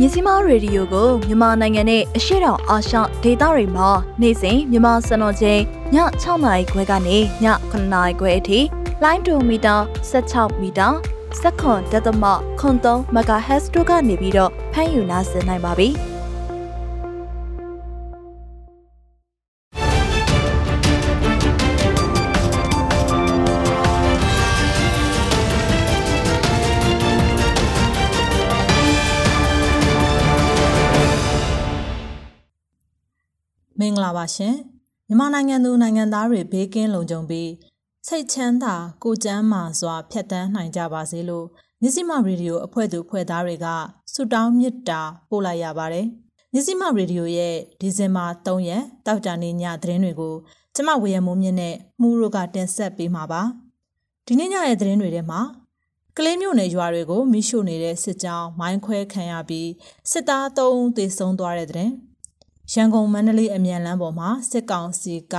မြစီမာရေဒီယိုကိုမြန်မာနိုင်ငံနဲ့အရှေ့တောင်အာရှဒေသတွေမှာနေ့စဉ်မြန်မာစံတော်ချိန်ည6နာရီခွဲကနေည9နာရီခွဲအထိလိုင်းဒိုမီတာ16မီတာစက္ကွန်တသမ03 MHz တို့ကနေပြီးတော့ဖမ်းယူနားဆင်နိုင်ပါပြီ။ လာပါရှင်မြန်မာနိုင်ငံသူနိုင်ငံသားတွေဘေးကင်းလုံခြုံပြီးစိတ်ချမ်းသာကိုကျမ်းမာစွာဖြတ်တန်းနိုင်ကြပါစေလို့မြစီမရေဒီယိုအဖွဲ့သူဖွဲ့သားတွေကဆုတောင်းမေတ္တာပို့လိုက်ရပါတယ်မြစီမရေဒီယိုရဲ့ဒီဇင်ဘာ3ရက်တောက်ကြနေ့ညသတင်းတွေကိုကျမဝေယမိုးမြင့်နဲ့မှုတို့ကတင်ဆက်ပေးမှာပါဒီနေ့ညရဲ့သတင်းတွေထဲမှာကလေးမျိုးနယ်ရွာတွေကိုမိရှို့နေတဲ့စစ်ကြောင်းမိုင်းခွဲခံရပြီးစစ်သား၃ဦးသေဆုံးသွားတဲ့တဲ့ ရန်ကုန်မန္တလေးအမြန်လမ်းပေါ်မှာစစ်ကောင်စီက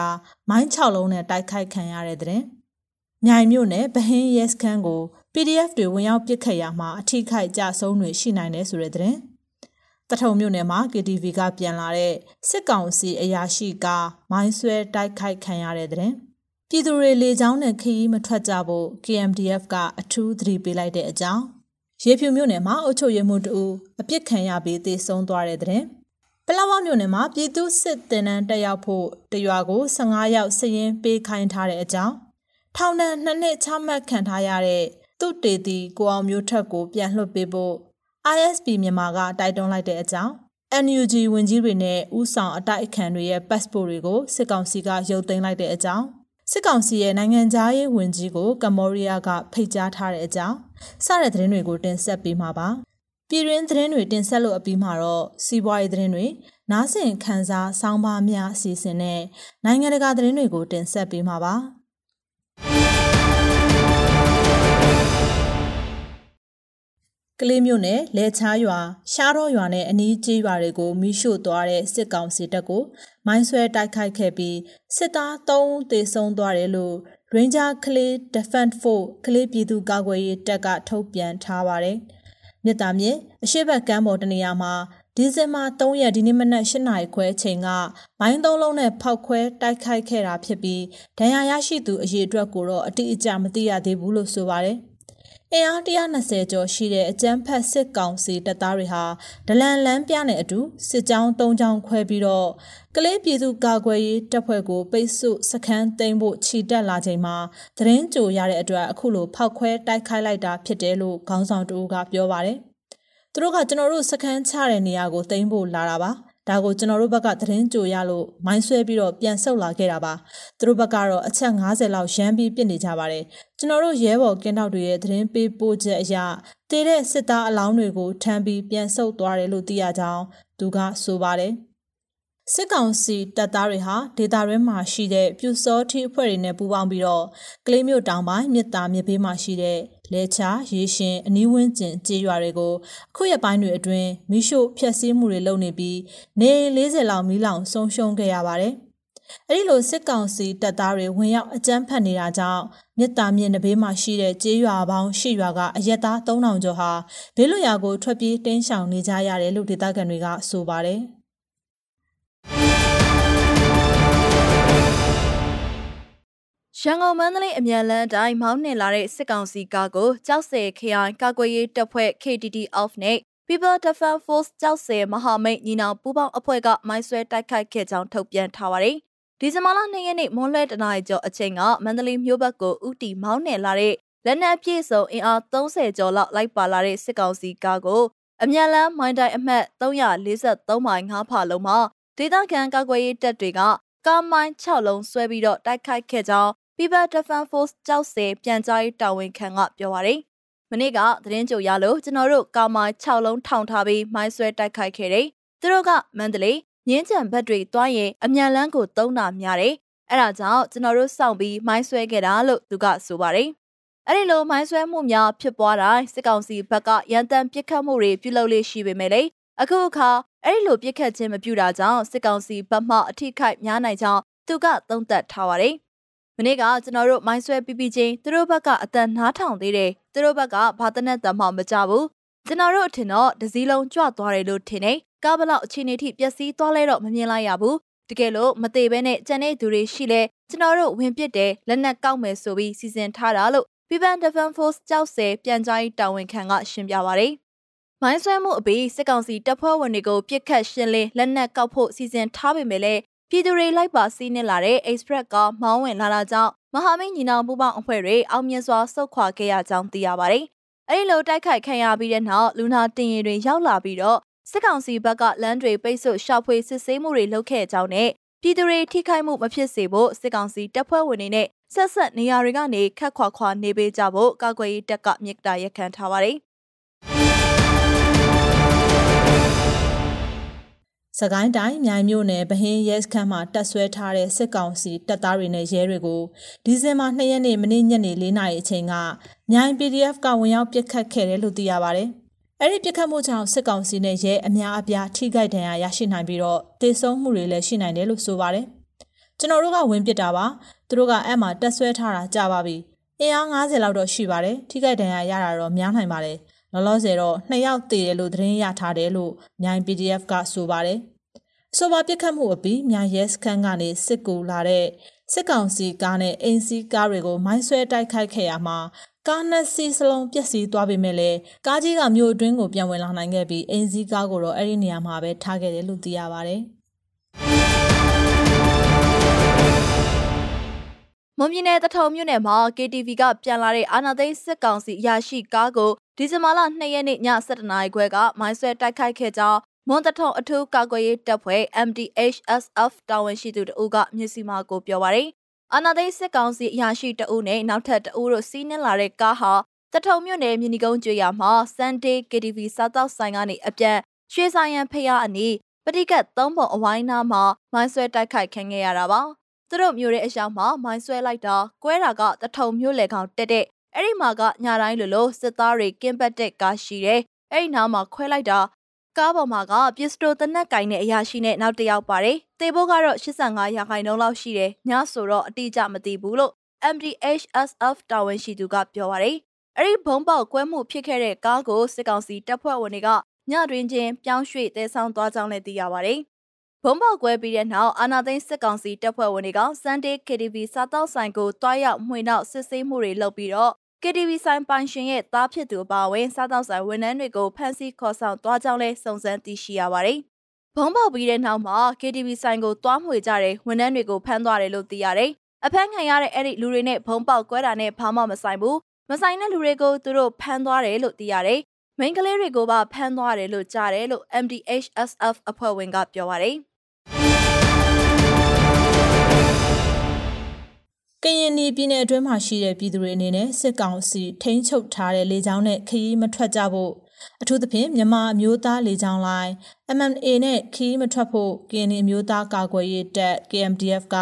မိုင်း6လုံးနဲ့တိုက်ခိုက်ခံရတဲ့တဲ့။မြိုင်မြို့နယ်ဗဟင်းရဲစခန်းကို PDF တွေဝင်ရောက်ပစ်ခတ်ရမှာအထိခိုက်ကြဆုံးတွေရှိနိုင်တယ်ဆိုတဲ့တဲ့။တထုံမြို့နယ်မှာ KTV ကပြန်လာတဲ့စစ်ကောင်စီအရာရှိကမိုင်းဆွဲတိုက်ခိုက်ခံရတဲ့တဲ့။ပြည်သူတွေလေကြောင်းနဲ့ခရီးမထွက်ကြဖို့ KMDF ကအထူးသတိပေးလိုက်တဲ့အကြောင်းရေဖြူမြို့နယ်မှာအုပ်ချုပ်ရေးမှူးတူအပြစ်ခံရပြီးသေဆုံးသွားတဲ့တဲ့။ ပလောဝမြို့နယ်မှာပြည်သူစစ်တင်နန်းတက်ရောက်ဖို့တရွာကို15ရောက်စရင်ပေးခိုင်းထားတဲ့အကြောင်းထောင်ဒဏ်နှစ်နှစ်ချမှတ်ခံထားရတဲ့သူတေတီကိုအောင်မျိုးထက်ကိုပြန်လွှတ်ပေးဖို့ ISP မြန်မာကတိုက်တွန်းလိုက်တဲ့အကြောင်း NUG ဝင်ကြီးတွေနဲ့ဥဆောင်အတိုက်အခံတွေရဲ့ passport တွေကိုစစ်ကောင်စီကရုပ်သိမ်းလိုက်တဲ့အကြောင်းစစ်ကောင်စီရဲ့နိုင်ငံသားရေးဝန်ကြီးကိုကမ္ဘောဒီးယားကဖိတ်ကြားထားတဲ့အကြောင်းစတဲ့သတင်းတွေကိုတင်ဆက်ပေးမှာပါ ပြည်တွင်းသတင်းတွေတင်ဆက်လို့အပြီးမှာတော့စီးပွားရေးသတင်းတွေနားဆင်ခန်းစားဆောင်းပါးများအစီအစဉ်နဲ့နိုင်ငံတကာသတင်းတွေကိုတင်ဆက်ပေးမှာပါကလေးမျိုးနဲ့လဲချားရွာရှားတော့ရွာနဲ့အနီးကျေးရွာတွေကိုမိရှို့သွားတဲ့စစ်ကောင်စီတပ်ကိုမိုင်းဆွဲတိုက်ခိုက်ခဲ့ပြီးစစ်သား3ဦးသေဆုံးသွားတယ်လို့ Ranger ကလေး Defense Force ကလေးပြည်သူ့ကာကွယ်ရေးတပ်ကထုတ်ပြန်ထားပါတယ်။ မြစ်တာမြစ်အရှိတ်ကမ်းပေါ်တနေရာမှာဒီဇင်ဘာ3ရက်ဒီနေ့မနက်8နာရီခွဲအချိန်ကမိုင်းသုံးလုံးနဲ့ဖောက်ခွဲတိုက်ခိုက်ခဲ့တာဖြစ်ပြီးဒဏ်ရာရရှိသူအရေအတွက်ကိုတော့အတိအကျမသိရသေးဘူးလို့ဆိုပါတယ်။ အင်အား120ကျော်ရှိတဲ့အကြမ်းဖက်စစ်ကောင်စီတပ်သားတွေဟာဒလန်လန်းပြနဲ့အတူစစ်ကြောင်း၃ကြောင်းခွဲပြီးတော့ကလေးပြည်သူကာကွယ်ရေးတပ်ဖွဲ့ကိုပိတ်ဆို့စခန်းသိမ်းဖို့ခြိတက်လာချိန်မှာသတင်းကြိုရတဲ့အတွက်အခုလိုဖောက်ခွဲတိုက်ခိုက်လိုက်တာဖြစ်တယ်လို့ခေါင်းဆောင်တူကပြောပါတယ်။သူတို့ကကျွန်တော်တို့စခန်းချတဲ့နေရာကိုသိမ်းဖို့လာတာပါ။ ဒါကိုကျွန်တော်တို့ဘက်ကသတင်းကြိုရလို့မိုင်းဆွဲပြီးတော့ပြန်ဆုတ်လာခဲ့တာပါသူတို့ဘက်ကတော့အချက်50လောက်ရမ်းပြီးပြစ်နေကြပါတယ်ကျွန်တော်တို့ရဲဘော်ကင်းတောက်တွေရဲ့သတင်းပေးပို့ချက်အရတည်တဲ့စစ်သားအလောင်းတွေကိုထမ်းပြီးပြန်ဆုတ်သွားတယ်လို့သိရကြောင်းသူကဆိုပါတယ် စစ်ကောင်စီတပ်သားတွေဟာဒေသတွင်းမှာရှိတဲ့ပြူစောထီအဖွဲ့တွေနဲ့ပူးပေါင်းပြီးတော့ကလေးမျိုးတောင်ပိုင်းမြစ်တာမြစ်ဘေးမှာရှိတဲ့လဲချာရေရှင်အနီးဝန်းကျင်ကြေးရွာတွေကိုအခုရက်ပိုင်းတွေအတွင်းမိရှို့ဖျက်ဆီးမှုတွေလုပ်နေပြီးနေ40လောက်မီးလောင်ဆုံးရှုံးခဲ့ရပါတယ်။အဲဒီလိုစစ်ကောင်စီတပ်သားတွေဝင်ရောက်အကြမ်းဖက်နေတာကြောင့်မြစ်တာမြစ်နဘေးမှာရှိတဲ့ကြေးရွာပေါင်း၈ရွာကအရက်သား3000ကျော်ဟာဘေးလွတ်ရာကိုထွက်ပြေးတင်းရှောင်နေကြရတယ်လို့ဒေသခံတွေကဆိုပါတယ်။ ရန်ကုန်မန္တလေးအမြန်လန်းတိုင်းမောင်းနှင်လာတဲ့စစ်ကောင်စီကားကိုကြောက်စဲ KI ကာကွယ်ရေးတပ်ဖွဲ့ KTT Off နဲ့ People Defense Force ကြောက်စဲမဟာမိတ်ညီနောင်ပူးပေါင်းအဖွဲ့ကမိုင်းဆွဲတိုက်ခိုက်ခဲ့ကြောင်းထုတ်ပြန်ထားပါတယ်။ဒီဇင်ဘာလ2ရက်နေ့မွန်းလွဲတနာရီကျော်အချိန်ကမန္တလေးမြို့ဘက်ကိုဥတီမောင်းနှင်လာတဲ့လက်နက်ပြည့်စုံအင်အား30ကျော်လောက်လိုက်ပါလာတဲ့စစ်ကောင်စီကားကိုအမြန်လန်းမိုင်းတိုင်းအမှတ်343မိုင်5ဖာလုံးမှာဒေသခံကာကွယ်ရေးတပ်တွေကကားမိုင်း6လုံးဆွဲပြီးတော့တိုက်ခိုက်ခဲ့ကြောင်း People Defense Force ကြောက်စဲပြန်ကြားရေးတာဝန်ခံကပြောပါရယ်မနေ့ကသတင်းကြိုရလို့ကျွန်တော်တို့ကာမိုင်6လုံးထောင်ထားပြီးမိုင်းဆွဲတိုက်ခိုက်ခဲ့တယ်။သူတို့ကမန္တလေးမြင်းကြံဘက်တွေတွားရင်အမြန်လန်းကိုတုံးတာများတယ်။အဲ့ဒါကြောင့်ကျွန်တော်တို့စောင့်ပြီးမိုင်းဆွဲခဲ့တာလို့သူကဆိုပါတယ်။အဲ့ဒီလိုမိုင်းဆွဲမှုများဖြစ်ပွားတိုင်းစစ်ကောင်စီဘက်ကရန်တမ်းပစ်ခတ်မှုတွေပြုလုပ်လေရှိပေမဲ့လေအခုအခါအဲ့ဒီလိုပစ်ခတ်ခြင်းမပြုတာကြောင့်စစ်ကောင်စီဘက်မှအထိခိုက်များနိုင်ကြောင်းသူကသုံးသပ်ထားပါတယ်။ မနေ့ကကျွန်တော်တို့မိုင်းဆွဲပြီးပြီးချင်းသူတို့ဘက်ကအတန်နားထောင်သေးတယ်သူတို့ဘက်ကဘာတနက်တမှမကြဘူးကျွန်တော်တို့အထင်တော့ဒစည်းလုံးကြွသွားတယ်လို့ထင်နေကားဘလောက်အခြေအနေထိပျက်စီးသွားလဲတော့မမြင်လိုက်ရဘူးတကယ်လို့မသေးဘဲနဲ့ကြံတဲ့သူတွေရှိလဲကျွန်တော်တို့ဝင်ပစ်တယ်လက်နက်ကောက်မယ်ဆိုပြီးစီစဉ်ထားတာလို့ Pipan Defense Force ကြောက်စဲပြန်ကြားရေးတာဝန်ခံကရှင်းပြပါရယ်မိုင်းဆွဲမှုအပြီးစစ်ကောင်စီတပ်ဖွဲ့ဝင်တွေကိုပြစ်ခတ်ရှင်းလင်းလက်နက်ကောက်ဖို့စီစဉ်ထားပေမဲ့လည်း ပြည်သူတွေလိုက်ပါစီးနစ်လာတဲ့ Express ကမောင်းဝင်လာတာကြောင့်မဟာမိတ်ညီနောင်ပူးပေါင်းအဖွဲ့တွေအောင်မြင်စွာဆုတ်ခွာခဲ့ရကြောင်းသိရပါတယ်။အဲဒီလိုတိုက်ခိုက်ခံရပြီးတဲ့နောက်လူနာတင်ရင်တွေရောက်လာပြီးတော့စစ်ကောင်စီဘက်ကလမ်းတွေပိတ်ဆို့ရှောက်ဖွေစစ်ဆေးမှုတွေလုပ်ခဲ့ကြောင်းနဲ့ပြည်သူတွေထိခိုက်မှုမဖြစ်စေဖို့စစ်ကောင်စီတပ်ဖွဲ့ဝင်တွေနဲ့ဆက်ဆက်နေရာတွေကနေခတ်ခွာခွာနေပေးကြဖို့ကာကွယ်ရေးတပ်ကမြစ်တာရက်ခံထားပါတယ်။ စကိုင်းတိုင်းမြိုင်မြို့နယ်ဗဟင်းရဲစခန်းမှာတပ်ဆွဲထားတဲ့စစ်ကောင်စီတပ်သားတွေနဲ့ရဲတွေကိုဒီဇင်ဘာ2ရက်နေ့မနေ့ညနေ4နာရီအချိန်ကမြိုင် PDF ကဝင်ရောက်ပစ်ခတ်ခဲ့တယ်လို့သိရပါတယ်။အဲ့ဒီပစ်ခတ်မှုကြောင့်စစ်ကောင်စီနဲ့ရဲအများအပြားထိခိုက်ဒဏ်ရာရရှိနိုင်ပြီးတော့တေဆုံးမှုတွေလည်းရှိနိုင်တယ်လို့ဆိုပါတယ်။ကျွန်တော်တို့ကဝင်ပစ်တာပါ။သူတို့ကအဲ့မှာတက်ဆွဲထားတာကြာပါပြီ။အင်အား90လောက်တော့ရှိပါတယ်။ထိခိုက်ဒဏ်ရာရတာတော့များနိုင်ပါတယ်။ လောလောဆယ်တော့နှစ်ယောက်သေတယ်လို့သတင်းရထားတယ်လို့မြိုင် PDF ကဆိုပါတယ်။ဆိုပါပြစ်ခတ်မှုအပြီးမြိုင်ရဲစခန်းကနေစစ်ကူလာတဲ့စစ်ကောင်စီကားနဲ့အင်စီကားတွေကိုမိုင်းဆွဲတိုက်ခိုက်ခဲ့ရမှာကားနှစ်စီးစလုံးပျက်စီးသွားပေမဲ့လည်းကားကြီးကမြို့အတွင်းကိုပြန်ဝင်လာနိုင်ခဲ့ပြီးအင်စီကားကိုတော့အဲ့ဒီနေရာမှာပဲထားခဲ့တယ်လို့သိရပါတယ်။မွန်ပြည်နယ်တထုံမြို့နယ်မှာ KTV ကပြန်လာတဲ့အာနာသိန်းစစ်ကောင်စီရရှိကားကို ဒီဇင်ဘာလ2ရက်နေ့ည7:00နာရီခွဲကမိုင်းဆွဲတိုက်ခိုက်ခဲ့ကြောင်းမွန်တထုံအထူးကာကွယ်ရေးတပ်ဖွဲ့ MDHSF တာဝန်ရှိသူတို့ကမြစ်စီမာကိုပြောပါရယ်အာနာသိန်းစစ်ကောင်စီအရာရှိတအုပ်နဲ့နောက်ထပ်တအုပ်တို့စီးနင်းလာတဲ့ကားဟာတထုံမြို့နယ်မြင်းဒီကုန်းကျွော်မှာ Sunday KTV စားတောက်ဆိုင်ကနေအပြန်ရွှေဆိုင်ရန်ဖျားအနီးပဋိကတ်သုံးပုံအဝိုင်းနာမှာမိုင်းဆွဲတိုက်ခိုက်ခံခဲ့ရတာပါသူတို့မျိုးရဲ့အရောက်မှာမိုင်းဆွဲလိုက်တာကွဲတာကတထုံမျိုးလေကောင်တက်တဲ့ အဲ့ဒီမှာကညတိုင်းလိုလိုစစ်သားတွေကင်းပတ်တဲ့ကားရှိတယ်အဲ့ဒီနားမှာခွဲလိုက်တာကားပေါ်မှာကပစ္စတိုတနက်ကင်တဲ့အရာရှိနဲ့နောက်တစ်ယောက်ပါတယ်တေဖို့ကတော့85ရာခိုင်နှုန်းလောက်ရှိတယ်ညဆိုတော့အတိအကျမသိဘူးလို့ MDHSF တာဝန်ရှိသူကပြောပါတယ်အဲ့ဒီဘုံပေါက်ကွဲမှုဖြစ်ခဲ့တဲ့ကားကိုစစ်ကောင်စီတပ်ဖွဲ့ဝင်တွေကညတွင်ချင်းပြောင်းရွှေ့တဲဆောင်သွားကြောင်းလည်းသိရပါတယ်ဘုံပေါက်ကွဲပြီးတဲ့နောက်အာနာသိန်းစစ်ကောင်စီတပ်ဖွဲ့ဝင်တွေက Sunday KTV စားတောက်ဆိုင်ကိုတွားရောက်မှွေနောက်စစ်ဆေးမှုတွေလုပ်ပြီးတော့ KTV ဆိုင်ပိုင်ရှင်ရဲ့သားဖြစ်သူအပါအဝင်စားတောက်ဆိုင်ဝန်ထမ်းတွေကိုဖမ်းဆီးခေါ်ဆောင်သွားကြောင်းလဲစုံစမ်းသိရှိရပါတယ်။ဘုံပေါက်ပြီးတဲ့နောက်မှာ KTV ဆိုင်ကိုတွားမှွေကြတဲ့ဝန်ထမ်းတွေကိုဖမ်းသွားတယ်လို့သိရတယ်။အဖမ်းခံရတဲ့အဲ့ဒီလူတွေနဲ့ဘုံပေါက်ကွဲတာနဲ့ဘာမှမဆိုင်ဘူး။မဆိုင်တဲ့လူတွေကိုသူတို့ဖမ်းသွားတယ်လို့သိရတယ်။မိန်းကလေးတွေကိုပါဖမ်းသွားတယ်လို့ကြားတယ်လို့ MDHSF အဖွဲ့ဝင်ကပြောပါတယ်။ ကရင်ပြည်နယ်အတွင်းမှာရှိတဲ့ပြည်သူတွေအနေနဲ့စစ်ကောင်စီထိန်းချုပ်ထားတဲ့လေကြောင်းနဲ့ခရီးမထွက်ကြဖို့အထူးသဖြင့်မြန်မာအမျိုးသားလေကြောင်းလိုင်း MMA နဲ့ခရီးမထွက်ဖို့ကရင်အမျိုးသားကာကွယ်ရေးတပ် KMDF က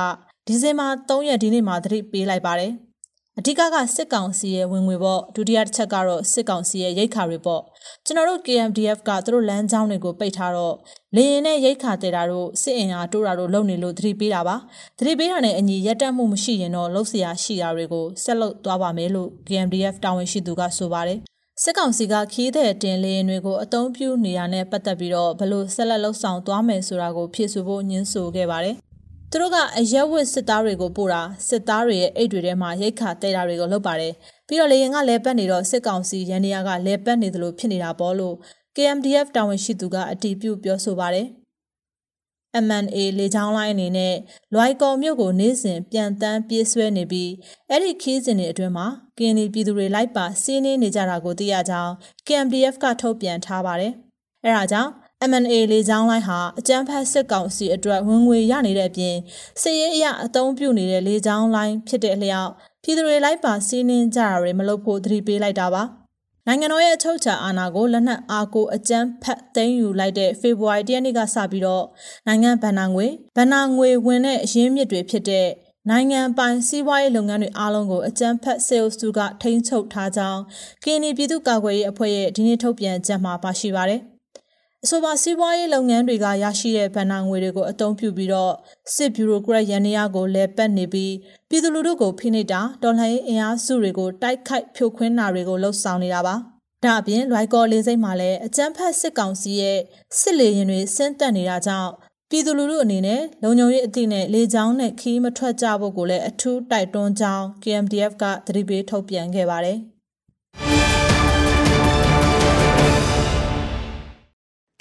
ဒီဇင်ဘာ3ရက်ဒီနေ့မှာသတိပေးလိုက်ပါတယ်။ အဓိကကစစ်ကောင်စီရဲ့ဝင်ငွေပေါ့ဒုတိယတစ်ချက်ကတော့စစ်ကောင်စီရဲ့ရိတ်ခါတွေပေါ့ကျွန်တော်တို့ KMDF ကသူတို့လမ်းကြောင်းတွေကိုပိတ်ထားတော့လေရင်နဲ့ရိတ်ခါတဲတာတို့စစ်အင်အားတိုးတာတို့လုပ်နေလို့သတိပေးတာပါသတိပေးတာနဲ့အညီရက်တက်မှုမရှိရင်တော့လှုပ်ရှားရှိတာတွေကိုဆက်လုပ်သွားပါမယ်လို့ KMDF တာဝန်ရှိသူကဆိုပါတယ်စစ်ကောင်စီကခီးတဲ့တင်လေရင်တွေကိုအသုံးပြုနေရတဲ့ပတ်သက်ပြီးတော့ဘလို့ဆက်လက်လှုပ်ဆောင်သွားမယ်ဆိုတာကိုဖြည့်ဆို့ဖို့ညှင်းဆိုခဲ့ပါတယ် သူတို့ကအရက်ဝတ်စစ်သားတွေကိုပို့တာစစ်သားတွေရဲ့အိတ်တွေထဲမှာရိတ်ခါတဲတာတွေကိုလုပ်ပါတယ်ပြီးတော့လေရင်ကလဲပတ်နေတော့စစ်ကောင်စီရန်နေရကလဲပတ်နေသလိုဖြစ်နေတာပေါ့လို့ KMDF တာဝန်ရှိသူကအတည်ပြုပြောဆိုပါတယ် MNA လေကြောင်းလိုင်းအနေနဲ့လွိုင်ကော်မြို့ကိုနေ့စဉ်ပြန်တန်းပြေးဆွဲနေပြီးအဲ့ဒီခီးစဉ်တွေအတွင်းမှာကင်းဒီပြည်သူတွေလိုက်ပါစီးနင်းနေကြတာကိုသိရကြောင်း KMDF ကထုတ်ပြန်ထားပါတယ်။အဲဒါကြောင့် MNA လေကြောင်းလိုင်းဟာအကြမ်းဖက်စစ်ကောင်စီအတွက်ဝင်ငွေရနေတဲ့အပြင်စစ်ရေးအရအသုံးပြုနေတဲ့လေကြောင်းလိုင်းဖြစ်တဲ့အလျောက်ပြည်သူတွေလိုက်ပါစီးနှင်းကြတာတွေမလုပ်ဖို့သတိပေးလိုက်တာပါနိုင်ငံတော်ရဲ့အချုပ်အခြာအာဏာကိုလက်နက်အားကိုအကြမ်းဖက်သိမ်းယူလိုက်တဲ့ဖေဖော်ဝါရီလရက်နေ့ကစပြီးတော့နိုင်ငံဗဏ္ဍာငွေဗဏ္ဍာငွေဝင်တဲ့အရင်းမြစ်တွေဖြစ်တဲ့နိုင်ငံပိုင်စီးပွားရေးလုပ်ငန်းတွေအားလုံးကိုအကြမ်းဖက်ဆေးအုပ်စုကထိန်းချုပ်ထားကြောင်းကင်းနီပြည်သူ့ကာကွယ်ရေးအဖွဲ့ရဲ့ဒီနေ့ထုတ်ပြန်ချက်မှာပါရှိပါတယ်။ အဆိုပါစီးပွားရေးလုပ်ငန်းတွေကရရှိတဲ့ဗဏ္ဍာငွေတွေကိုအသုံးပြုပြီးတော့စစ်ဗျူရိုကရက်ရန်ရာကိုလဲပတ်နေပြီးပြည်သူလူထုကိုဖိနှိပ်တာတော်လှန်ရေးအင်အားစုတွေကိုတိုက်ခိုက်ဖြိုခွင်းတာတွေကိုလှုံ့ဆော်နေတာပါဒါအပြင်လွိုက်ကော်လေးစိတ်မှာလည်းအကြမ်းဖက်စစ်ကောင်စီရဲ့စစ်လေရင်တွေဆင်းသက်နေတာကြောင့်ပြည်သူလူထုအနေနဲ့လုံခြုံရေးအသည့်နဲ့လေကြောင်းနဲ့ခီးမထွက်ကြဖို့ကိုလည်းအထူးတိုက်တွန်းကြောင်း KMDF ကသတိပေးထုတ်ပြန်ခဲ့ပါတယ်။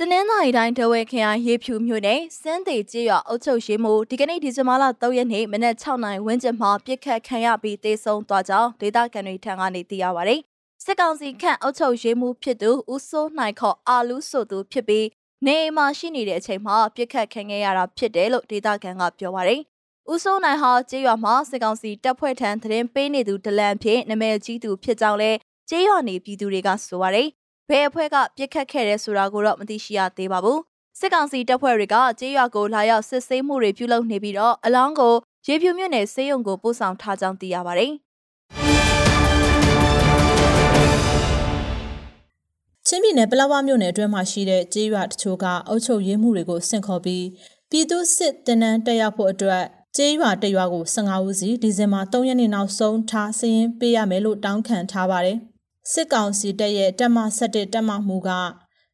တနင်္သာရီတိုင်းဒဝဲခရိုင်ရေဖြူမြို့နယ်စန်းသေးကျေးရွာအုပ်ချုပ်ရေးမှူးဒီကနေ့ဒီဇင်ဘာလ3ရက်နေ့မနက်6နာရီဝန်းကျင်မှာပြစ်ခတ်ခံရပြီးတေဆုံးသွားကြောင်းဒေသခံတွေထံကနေသိရပါဗျ။စစ်ကောင်စီခန့်အုပ်ချုပ်ရေးမှူးဖြစ်သူဦးစိုးနိုင်ခေါ်အာလူးဆိုသူဖြစ်ပြီးနေအိမ်မှာရှိနေတဲ့အချိန်မှာပြစ်ခတ်ခံခဲ့ရတာဖြစ်တယ်လို့ဒေသခံကပြောပါဗျ။ဦးစိုးနိုင်ဟာကျေးရွာမှာစစ်ကောင်စီတပ်ဖွဲ့ထံသတင်းပေးနေသူဒလန်ဖြစ်နာမည်ကြီးသူဖြစ်ကြောင်းလဲကျေးရွာနေပြည်သူတွေကဆိုပါဗျ။ ဘယ်အဖွဲ့ကပြစ်ခတ်ခဲ့တဲ့ဆိုတာကိုတော့မသိရှိရသေးပါဘူး။စစ်ကောင်စီတပ်ဖွဲ့တွေကကြေးရွာကိုလာရောက်စစ်ဆေးမှုတွေပြုလုပ်နေပြီးတော့အလောင်းကိုရေဖြူမြို့နယ်စေယုံကိုပို့ဆောင်ထားကြောင်းသိရပါတယ်။ချင်းပြည်နယ်ပလောဝမြို့နယ်အတွင်းမှာရှိတဲ့ကြေးရွာတချို့ကအုပ်ချုပ်ရေးမှုတွေကိုဆင့်ခေါ်ပြီးပြည်သူစစ်တင်နန်းတက်ရောက်ဖို့အတွက်ကြေးရွာတရွာကို15ဦးစီဒီဇင်ဘာ3ရက်နေ့နောက်ဆုံးထားစည်ရင်ပေးရမယ်လို့တောင်းခံထားပါတယ်။ စစ်ကောင်စီတပ်ရဲ့တပ်မ17တပ်မမှုက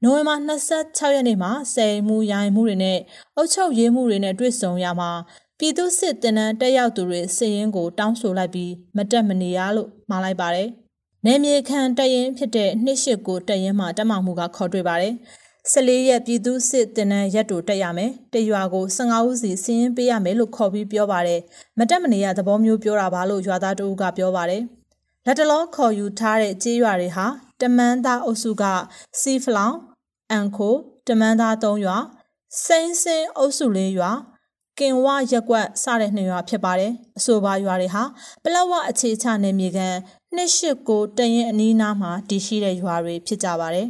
နိုဝင်ဘာ26ရက်နေ့မှာစေမှုရိုင်မှုတွေနဲ့အုပ်ချုပ်ရေးမှုတွေနဲ့တွေ့ဆုံရမှာပြည်သူစစ်တင်နန်းတက်ရောက်သူတွေစည်ရင်ကိုတောင်းဆိုလိုက်ပြီးမတက်မနေရလို့မှားလိုက်ပါတယ်။နေမြေခံတရင်ဖြစ်တဲ့နှစ်ရှစ်ကိုတရင်မှာတက်မှမှုကခေါ်တွေ့ပါတယ်။14ရက်ပြည်သူစစ်တင်နန်းရက်တူတက်ရမယ်။တရွာကို15ဦးစီစည်ရင်ပေးရမယ်လို့ခေါ်ပြီးပြောပါတယ်။မတက်မနေရသဘောမျိုးပြောတာပါလို့ရွာသားတို့ကပြောပါတယ်။ လက်တလောခေါ်ယူထားတဲ့ကြေးရွာတွေဟာတမန်းသားအုပ်စုကစီဖလောင်အန်ခိုတမန်းသား၃ရွာစိန်စင်အုပ်စုလေးရွာကင်ဝရက်ကွက်စတဲ့နှစ်ရွာဖြစ်ပါတယ်အဆိုပါရွာတွေဟာပလက်ဝအခြေချနယ်မြေကန်289တရင်အနီးနားမှာတည်ရှိတဲ့ရွာတွေဖြစ်ကြပါတယ်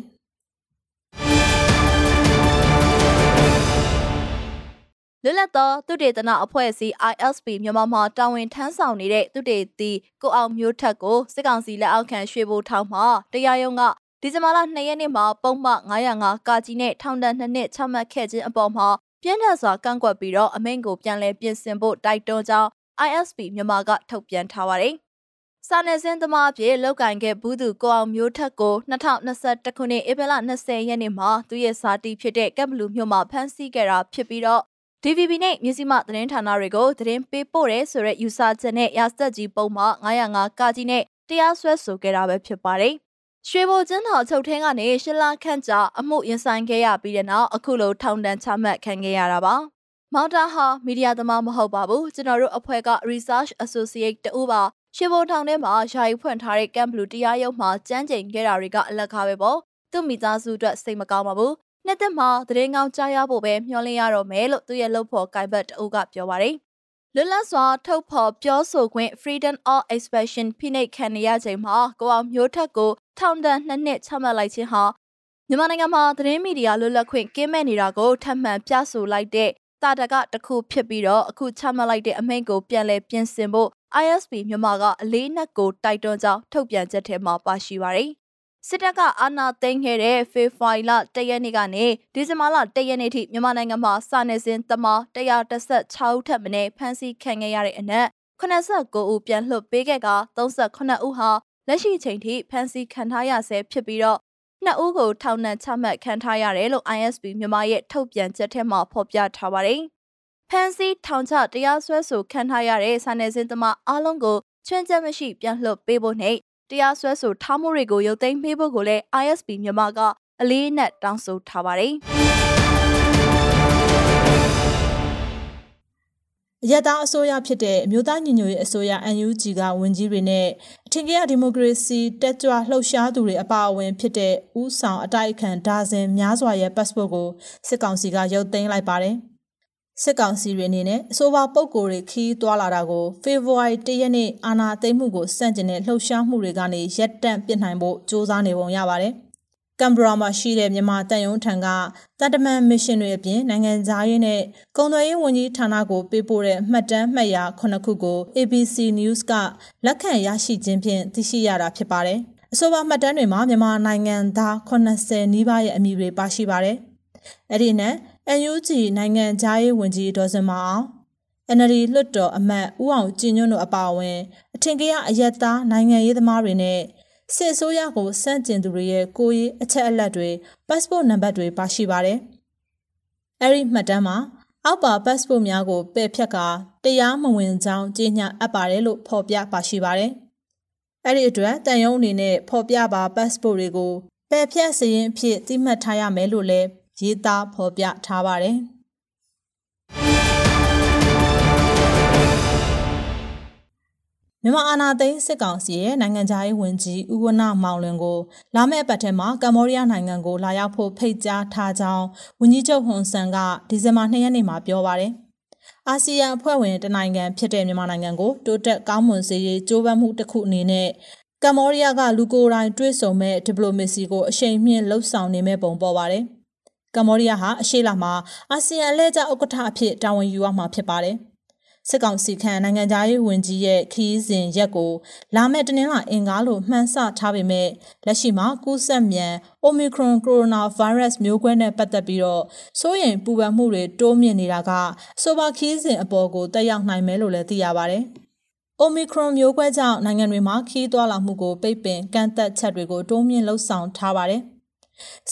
လွတ်လပ်သောသူတေသနအဖွဲ့အစည်း ISP မြန်မာမှာတာဝန်ထမ်းဆောင်နေတဲ့သူတေသီကိုအောင်မျိုးထက်ကိုစစ်ကောင်စီလက်အောက်ခံရွှေဘိုထောင်မှာတရားရုံးကဒီဇင်ဘာလ2ရက်နေ့မှာပုံမှန်905ကာကြီးနဲ့ထောင်ဒဏ်2နှစ်ချမှတ်ခဲ့ခြင်းအပေါ်မှာပြင်းထန်စွာကန့်ကွက်ပြီးတော့အမိန့်ကိုပြန်လည်ပြင်ဆင်ဖို့တိုက်တွန်းကြောင်း ISP မြန်မာကထုတ်ပြန်ထားပါတယ်။စာနယ်ဇင်းသမားအဖြစ်လောက်ကင်ခဲ့ဘူးသူကိုအောင်မျိုးထက်ကို2021ခုနှစ်ဧပြီလ20ရက်နေ့မှာသူရဲ့စာတီဖြစ်တဲ့ကပ်ဘလူးမြို့မှာဖမ်းဆီးခဲ့တာဖြစ်ပြီးတော့ DVB နဲ့မြစီမသတင်းဌာနတွေကိုသတင်းပေးပို့ရဲဆိုတဲ့ယူဆချက်နဲ့ရာစက်ကြီးပုံမှ905ကကြီးနဲ့တရားစွဲဆိုခဲ့တာပဲဖြစ်ပါတယ်။ရွှေဘိုကျင်းတော်ချုပ်ထင်းကနေရှလခန့်ကြာအမှုရင်ဆိုင်ခဲ့ရပြီးတဲ့နောက်အခုလိုထောင်ဒဏ်ချမှတ်ခံခဲ့ရတာပါ။မောင်တာဟာမီဒီယာသမားမဟုတ်ပါဘူးကျွန်တော်တို့အဖွဲ့က Research Associate တူပါရွှေဘိုထောင်ထဲမှာယာယီဖွင့်ထားတဲ့ကမ်ဘလူတရားရုံးမှာကြမ်းကြိမ်ခဲ့တာတွေကအလက်ကားပဲပေါ့သူ့မိသားစုအတွက်စိတ်မကောင်းပါဘူး နှစ်သက်မှာသတင်းကောင်းကြားရဖို့ပဲမျှော်လင့်ရတော့မယ်လို့သူရဲ့လုပ်ဖို့ကိုင်ဘတ်တူကပြောပါတယ်။လွတ်လပ်စွာထုတ်ဖော်ပြောဆိုခွင့် freedom of expression ဖိနှိပ်ခံရချိန်မှာကိုအောင်မျိုးထက်ကိုထောင်ဒဏ်နှစ်နှစ်ချမှတ်လိုက်ခြင်းဟာမြန်မာနိုင်ငံမှာသတင်းမီဒီယာလွတ်လပ်ခွင့်ကင်းမဲ့နေတာကိုထပ်မံပြဆိုလိုက်တဲ့တာတကတစ်ခုဖြစ်ပြီးတော့အခုချမှတ်လိုက်တဲ့အမိန့်ကိုပြန်လည်ပြင်ဆင်ဖို့ ISP မြန်မာကအလေးနက်ကိုတိုက်တွန်းကြောင်းထုတ်ပြန်ချက်ထဲမှာပါရှိပါတယ် စစ်တပ်ကအာဏာသိမ်းခဲ့တဲ့ဖေဖော်ဝါရီလ၁ရက်နေ့ကနေဒီဇင်ဘာလ၁ရက်နေ့ထိမြန်မာနိုင်ငံမှာစာနယ်ဇင်းသမား116ဦးထပ်မံဖမ်းဆီးခံခဲ့ရတဲ့အနက်89ဦးပြန်လွှတ်ပေးခဲ့က38ဦးဟာလက်ရှိချိန်ထိဖမ်းဆီးခံထားရဆဲဖြစ်ပြီးတော့နှစ်ဦးကိုထောင်ဒဏ်ချမှတ်ခံထားရတယ်လို့ ISP မြန်မာရဲ့ထုတ်ပြန်ချက်ထဲမှာဖော်ပြထားပါတယ်။ဖမ်းဆီးထောင်ချတရားစွဲဆိုခံထားရတဲ့စာနယ်ဇင်းသမားအားလုံးကိုချွင်းချက်မရှိပြန်လွှတ်ပေးဖို့နဲ့ တရားစွဲဆိုထားမှုတွေကိုရုပ်သိမ်းပေးဖို့ကိုလည်း ISP မြန်မာကအလေးနက်တောင်းဆိုထားပါတယ်။ရတာအစိုးရဖြစ်တဲ့အမျိုးသားညီညွတ်ရေးအစိုးရ NUG ကဝန်ကြီးတွေနဲ့အထင်ကြီးဒီမိုကရေစီတက်ကြွလှုပ်ရှားသူတွေအပါအဝင်ဖြစ်တဲ့ဥဆောင်အတိုက်အခံဒါဇင်များစွာရဲ့ passport ကိုစစ်ကောင်စီကရုပ်သိမ်းလိုက်ပါတယ်။ စစ်ကောင်စီတွေအနေနဲ့အဆိုပါပုံကိုယ်တွေခီးသွားလာတာကိုဖေဖော်ဝါရီ၁ရက်နေ့အာဏာသိမ်းမှုကိုစန့်ကျင်တဲ့လှုပ်ရှားမှုတွေကနေရပ်တန့်ပစ်နိုင်ဖို့စ조사နေပုံရပါတယ်။ကမ်ဘရာမှာရှိတဲ့မြန်မာတန်ယုံထံကတတမန်မစ်ရှင်တွေအပြင်နိုင်ငံသားရေးနဲ့ကုန်သွယ်ရေးဝန်ကြီးဌာနကိုပေးပို့တဲ့မှတ်တမ်းမှတ်ရာခုနှစ်ခုကို ABC News ကလက်ခံရရှိခြင်းဖြင့်သိရှိရတာဖြစ်ပါတယ်။အဆိုပါမှတ်တမ်းတွေမှာမြန်မာနိုင်ငံသား80နီးပါးရဲ့အမည်တွေပါရှိပါတယ်။အဲ့ဒီနဲ့ NUG နိုင်ငံသားရေးဝန်ကြီးဒေါ်စင်မအောင် NLD လွှတ်တော်အမတ်ဦးအောင်ကျင်ညွန့်တို့အပါအဝင် အထင်ကရအယက်သားနိုင်ငံရေးသမားတွေနဲ့စစ်အစိုးရကိုစန့်ကျင်သူတွေရဲ့ကိုယ်ရေးအချက်အလက်တွေ passport နံပါတ်တွေပါရှိပါတယ်။အဲ့ဒီမှတ်တမ်းမှာအောက်ပါ passport များကိုပယ်ဖြတ်ကာတရားမဝင်ကြောင်းကြေညာအပ်ပါတယ်လို့ဖော်ပြပါရှိပါတယ်။အဲ့ဒီအတွက်တန်ယုံအနေနဲ့ဖော်ပြပါ passport တွေကိုပယ်ဖြတ်စရင်အဖြစ်သိမှတ်ထားရမယ်လို့လည်း ရေးသားဖော်ပြထားပါတယ်။မြန်မာအာဏာသိမ်းစစ်ကောင်စီရဲ့နိုင်ငံခြားရေးဝန်ကြီးဦးဝနမောင်လွင်ကိုလာမယ့်ပတ်ထဲမှာကမ္ဘောဒီးယားနိုင်ငံကိုလာရောက်ဖို့ဖိတ်ကြားထားကြောင်းဝန်ကြီးချုပ်ဟွန်ဆန်ကဒီဇင်ဘာ2ရက်နေ့မှာပြောပါတယ်။အာဆီယံအဖွဲ့ဝင်တနိုင်ငံဖြစ်တဲ့မြန်မာနိုင်ငံကိုတိုးတက်ကောင်းမွန်စေရေးကြိုးပမ်းမှုတစ်ခုအနေနဲ့ကမ္ဘောဒီးယားကလူကိုယ်တိုင်တွဲဆုံမဲ့ဒီပလိုမေစီကိုအရှိန်မြင့်လှုပ်ဆောင်နေမဲ့ပုံပေါ်ပါတယ်။ ကမ္ဘောဒီးယားဟာအရှေ့လာမှာအာဆီယံအလဲကျဥက္ကဋ္ဌအဖြစ်တာဝန်ယူရမှာဖြစ်ပါတယ်။စစ်ကောင်စီခန့်နိုင်ငံသားရေးဝန်ကြီးရဲ့ခီးစဉ်ရက်ကိုလာမယ့်တနင်္လာအင်္ဂါလို့မှန်းဆထားပေမဲ့လက်ရှိမှာကူးစက်မြန် Omicron Coronavirus မျိုးကွဲနဲ့ပတ်သက်ပြီးတော့စိုးရိမ်ပူပန်မှုတွေတိုးမြင့်နေတာကဆိုပါခီးစဉ်အပေါ်ကိုတက်ရောက်နိုင်မယ်လို့လည်းသိရပါတယ်။ Omicron မျိုးကွဲကြောင့်နိုင်ငံတွေမှာခီးသွွာလာမှုကိုပိတ်ပင်ကန့်သက်ချက်တွေကိုတိုးမြင့်လှုပ်ဆောင်ထားပါတယ်။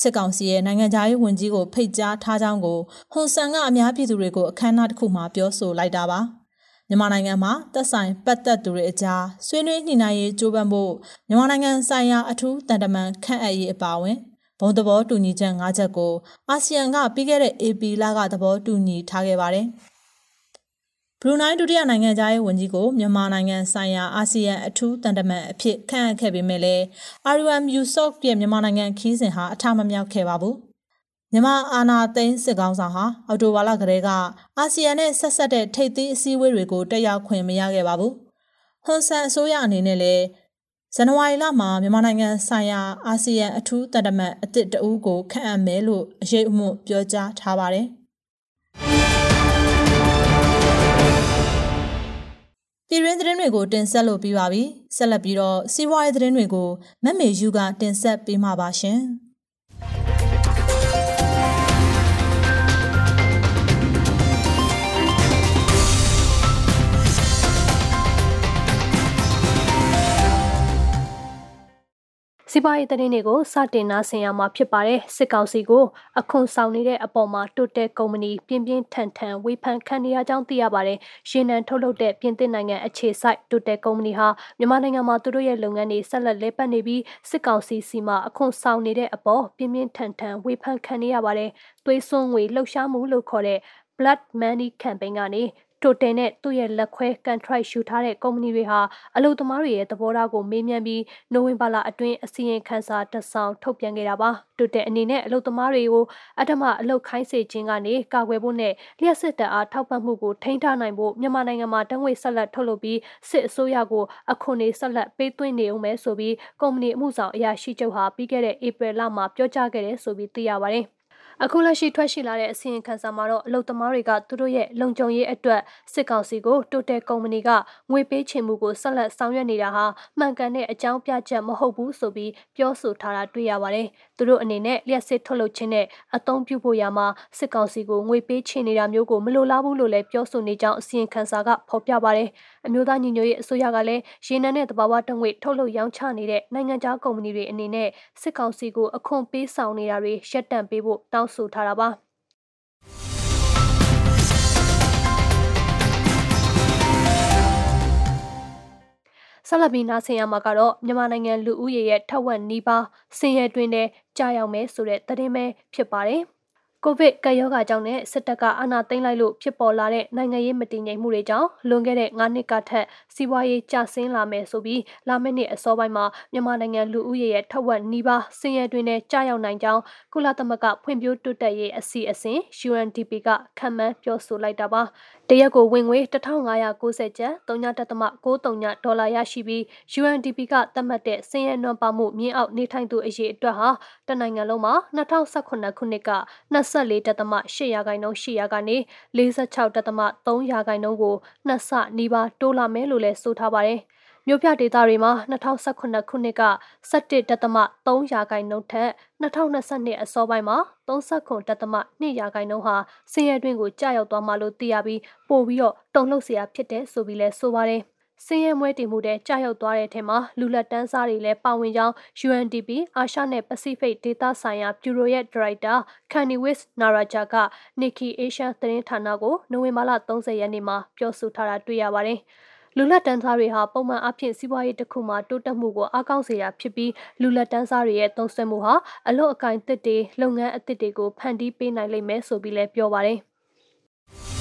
စစ်ကောင်စီရဲ့နိုင်ငံသားရေးဝန်ကြီးကိုဖိတ်ကြားထားကြောင်းကိုဟွန်ဆန်ကအများပြည်သူတွေကိုအခမ်းအနားတစ်ခုမှာပြောဆိုလိုက်တာပါ။မြန်မာနိုင်ငံမှာသက်ဆိုင်ပတ်သက်သူတွေအကြားဆွေးနွေးညှိနှိုင်းရေးကြိုးပမ်းဖို့မြန်မာနိုင်ငံဆိုင်ရာအထူးတန်တမန်ခန့်အပ်ရေးအပါအဝင်ဘုံသဘောတူညီချက်၅ချက်ကိုအာဆီယံကပြီးခဲ့တဲ့ AP လကသဘောတူညီထားခဲ့ပါတယ်။ ဘရူနိုင်းဒုတိယနိုင်ငံသားရဲ့ဝန်ကြီးကိုမြန်မာနိုင်ငံဆိုင်ရာအာဆီယံအထူးတန်တမန်အဖြစ်ခန့်အပ်ခဲ့ပေမဲ့လည်း RUM Yusof ရဲ့မြန်မာနိုင်ငံခီးစဉ်ဟာအထမမြောက်ခဲ့ပါဘူး။မြန်မာအာဏာသိမ်းစစ်ကောင်ဆောင်ဟာအော်တိုဘာလကတည်းကအာဆီယံနဲ့ဆက်ဆက်တဲ့ထိပ်သီးအစည်းအဝေးတွေကိုတက်ရောက်ခွင့်မရခဲ့ပါဘူး။ဟွန်ဆန်အစိုးရအနေနဲ့လည်းဇန်နဝါရီလမှာမြန်မာနိုင်ငံဆိုင်ရာအာဆီယံအထူးတန်တမန်အသစ်တအူးကိုခန့်အပ်မယ်လို့အရေးအမှုပြောကြားထားပါတယ်။ ပြည်ရင်းသတင်းတွေကိုတင်ဆက်လို့ပြီးပါပြီ။ဆက်လက်ပြီးတော့စီးပွားရေးသတင်းတွေကိုမက်မေယူကတင်ဆက်ပေးမှာပါရှင်။ စီးပွားရေးသတင်းတွေကိုစတင်နာဆင်ရမှာဖြစ်ပါတယ်စစ်ကောင်စီကိုအခွန်ဆောင်နေတဲ့အပေါ်မှာတိုတက်ကုမ္ပဏီပြင်းပြင်းထန်ထန်ဝေဖန်ခံနေရကြောင်းသိရပါတယ်ရေနံထုတ်လုပ်တဲ့ပြင်သစ်နိုင်ငံအခြေစိုက်တိုတက်ကုမ္ပဏီဟာမြန်မာနိုင်ငံမှာသူတို့ရဲ့လုပ်ငန်းတွေဆက်လက်လဲပတ်နေပြီးစစ်ကောင်စီစီမအခွန်ဆောင်နေတဲ့အပေါ်ပြင်းပြင်းထန်ထန်ဝေဖန်ခံနေရပါတယ်သွေးစွန်းငွေလှုပ်ရှားမှုလို့ခေါ်တဲ့ Blood Money Campaign ကနေ တိုတယ်နဲ့သူ့ရဲ့လက်ခွဲကန်ထရိုက်ယူထားတဲ့ကုမ္ပဏီတွေဟာအလုပ်သမားတွေရဲ့သဘောထားကိုမေးမြန်းပြီးနိုဝင်ဘာလအတွင်းအစီရင်ခံစာတစ်စောင်ထုတ်ပြန်ခဲ့တာပါတိုတယ်အနေနဲ့အလုပ်သမားတွေကိုအထမအလုပ်ခိုင်းစေခြင်းကနေကာကွယ်ဖို့နဲ့လျှက်စစ်တပ်အားထောက်ပံ့မှုကိုထိန်းထားနိုင်ဖို့မြန်မာနိုင်ငံမှာတံငွေဆက်လက်ထုတ်လုပ်ပြီးစစ်အစိုးရကိုအခွန်တွေဆက်လက်ပေးသွင်းနေအောင်ပဲဆိုပြီးကုမ္ပဏီအမှုဆောင်အရာရှိချုပ်ဟာပြီးခဲ့တဲ့ဧပြီလမှာပြောကြားခဲ့တယ်ဆိုပြီးသိရပါတယ်။ အခုလက်ရှိထွက်ရှိလာတဲ့အစီရင်ခံစာမှာတော့အလုပ်သမားတွေကသူတို့ရဲ့လုံခြုံရေးအတွက်စစ်ကောင်စီကိုတိုတယ်ကုမ္ပဏီကငွေပေးချေမှုကိုဆက်လက်ဆောင်ရွက်နေတာဟာမှန်ကန်တဲ့အကြောင်းပြချက်မဟုတ်ဘူးဆိုပြီးပြောဆိုထားတာတွေ့ရပါတယ်။သူတို့အနေနဲ့လျှက်စစ်ထုတ်လုပ်ခြင်းနဲ့အသုံးပြုဖို့ရာမှာစစ်ကောင်စီကိုငွေပေးချေနေတာမျိုးကိုမလိုလားဘူးလို့လည်းပြောဆိုနေကြောင်းအစီရင်ခံစာကဖော်ပြပါတယ်။အမျိုးသားညီညွတ်ရေးအစိုးရကလည်းရေနံနဲ့တဘာဝတငွေထုတ်လုပ်ရောင်းချနေတဲ့နိုင်ငံခြားကုမ္ပဏီတွေအနေနဲ့စစ်ကောင်စီကိုအခွန်ပေးဆောင်နေတာတွေရပ်တန့်ပေးဖို့တောင်းဆိုထားတာပါဆလဘီနာဆင်ရမှာကတော့မြန်မာနိုင်ငံလူဦးရေရဲ့ထက်ဝက်နီးပါးဆင်းရဲတွင်းနဲ့ကြာရောက်မယ်ဆိုတဲ့သတင်းပဲဖြစ်ပါတယ်။ ကိုဗစ်ကပ်ရောဂါကြောင့်နဲ့စစ်တပ်ကအာဏာသိမ်းလိုက်လို့ဖြစ်ပေါ်လာတဲ့နိုင်ငံရေးမတည်ငြိမ်မှုတွေကြောင့်လွန်ခဲ့တဲ့9နှစ်ကထက်စီးပွားရေးကျဆင်းလာမယ်ဆိုပြီးလာမယ့်နှစ်အစောပိုင်းမှာမြန်မာနိုင်ငံလူဦးရေရဲ့ထက်ဝက်နီးပါးဆင်းရဲတွင်းနဲ့ကြာရောက်နိုင်ကြောင်းကုလသမဂ္ဂဖွံ့ဖြိုးတိုးတက်ရေးအစီအစဉ် UNDP ကခန့်မှန်းပြောဆိုလိုက်တာပါတရက်ကိုဝင်ငွေ1590ကျပ်3.63ဒေါ်လာရရှိပြီး UNDP ကသတ်မှတ်တဲ့ဆင်းရဲနွမ်းပါမှုမြင့်အောက်နေထိုင်သူအရေအတွက်ဟာတနိုင်ငံလုံးမှာ2018ခုနှစ်က24.8ရာခိုင်နှုန်းရှိရာကနေ46.3ရာခိုင်နှုန်းကိုနှစ်ဆနီးပါးတိုးလာမယ်လို့လည်းဆိုထားပါတယ်။မြို့ပြဒေသတွေမှာ2018ခုနှစ်က17.3ရာခိုင်နှုန်းထက်2022အစောပိုင်းမှာ39.2ရာခိုင်နှုန်းဟာဆင်းရဲတွင်းကိုကျရောက်သွားမှလို့သိရပြီးပို့ပြီးတော့တုံ့လှုပ်เสียဖြစ်တဲ့ဆိုပြီးလဲဆိုပါတယ်။ စင်းရဲမွဲတည်မှုတဲ့ကြာရောက်သွားတဲ့ထဲမှာလူလက်တန်းစားတွေလည်းပါဝင်ကြောင်း UNDP အာရှနဲ့ပစိဖိတ်ဒေသဆိုင်ရာဗျူရိုရဲ့ဒါရိုက်တာခန်နီဝစ်နာရာဂျာက Nikki Asia သတင်းဌာနကိုနိုဝင်ဘာလ30ရက်နေ့မှာပြောဆိုထားတာတွေ့ရပါတယ်။လူလက်တန်းစားတွေဟာပုံမှန်အဖြစ်စီးပွားရေးတစ်ခုမှာတိုးတက်မှုကိုအားကောင်းစေတာဖြစ်ပြီးလူလက်တန်းစားတွေရဲ့သုံးစွဲမှုဟာအလို့အကင်တစ်တွေလုပ်ငန်းအသစ်တွေကိုဖန်တီးပေးနိုင်လိမ့်မယ်ဆိုပြီးလည်းပြောပါတယ်။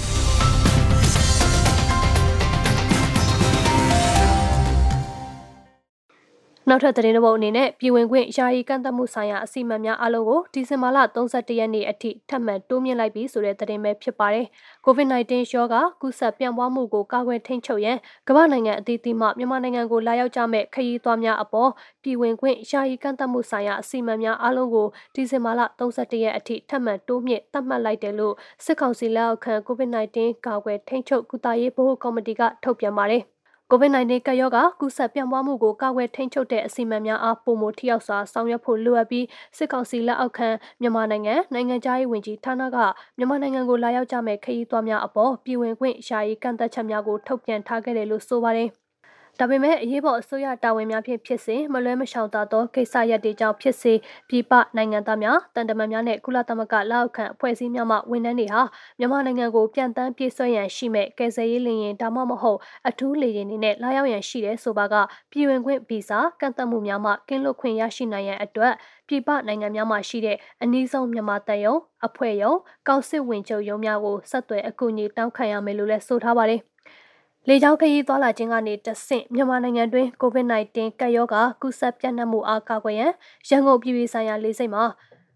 နောက်ထပ်သတင်းတစ်ပုဒ်အနေနဲ့ပြည်ဝင်ခွင့်ယာယီကန့်သတ်မှုဆိုင်ရာအစီအမံများအလုံးကိုဒီဇင်ဘာလ31ရက်နေ့အထိထပ်မံတိုးမြင့်လိုက်ပြီဆိုတဲ့သတင်းပဲဖြစ်ပါတယ်။ COVID-19 ရောဂါကူးစက်ပြန့်ပွားမှုကိုကာကွယ်ထိန်းချုပ်ရန်ကမ္ဘာနိုင်ငံအသီးသီးမှမြန်မာနိုင်ငံကိုလာရောက်ကြမဲ့ခရီးသွားများအပေါ်ပြည်ဝင်ခွင့်ယာယီကန့်သတ်မှုဆိုင်ရာအစီအမံများအလုံးကိုဒီဇင်ဘာလ31ရက်အထိထပ်မံတိုးမြင့်သတ်မှတ်လိုက်တယ်လို့စစ်ကောင်စီလက်အောက်ခံ COVID-19 ကာကွယ်ထိန်းချုပ်ကုသရေးဗဟိုကော်မတီကထုတ်ပြန်ပါတယ်။ COVID-19 ကပ်ရောဂါကူးစက်ပြန့်ပွားမှုကိုကာကွယ်ထိန်းချုပ်တဲ့အစီအမံများအားပုံမထိရောက်စွာဆောင်ရွက်ဖို့လိုအပ်ပြီးစစ်ကောင်စီလက်အောက်ခံမြန်မာနိုင်ငံနိုင်ငံသားရေးဝန်ကြီးဌာနကမြန်မာနိုင်ငံကိုလာရောက်ကြမဲ့ခရီးသွားများအပေါ်ပြည်ဝင်ခွင့်ယာယီကန့်သက်ချက်များကိုထုတ်ပြန်ထားခဲ့တယ်လို့ဆိုပါတယ်။ ဒါပေမဲ့အရေးပေါ်အစိုးရတာဝန်များဖြင့်ဖြစ်စေမလွဲမရှောင်သာသောကိစ္စရပ်တွေကြောင့်ဖြစ်စေပြည်ပနိုင်ငံသားများတန်တမန်များနဲ့ကုလသမဂ္ဂလက်အောက်ခံအဖွဲ့အစည်းများမှဝန်ထမ်းတွေဟာမြန်မာနိုင်ငံကိုပြန်တမ်းပြေးဆွဲရန်ရှိမဲ့ကယ်ဆယ်ရေးလေယာဉ်ဒါမှမဟုတ်အထူးလေယာဉ်တွေနဲ့လာရောက်ရန်ရှိတဲ့ဆိုပါကပြည်ဝင်ခွင့်ဗီဇာကန့်သတ်မှုများမှကင်းလွတ်ခွင့်ရရှိနိုင်ရန်အတွက်ပြည်ပနိုင်ငံများမှာရှိတဲ့အနည်းဆုံးမြန်မာတပ်ယုံအဖွဲ့ယုံကောင်စစ်ဝင်ချုပ်ယုံများကိုဆက်သွယ်အကူအညီတောင်းခံရမယ်လို့လည်းဆိုထားပါတယ် လေကြောင်းခရီးသွားလာခြင်းကနေတဆင့်မြန်မာနိုင်ငံတွင် COVID-19 ကပ်ရောဂါကူးစက်ပြန့်နှံ့မှုအားကာကွယ်ရန်ရန်ကုန်ပြည်ပြည်ဆိုင်ရာလေဆိပ်မှာ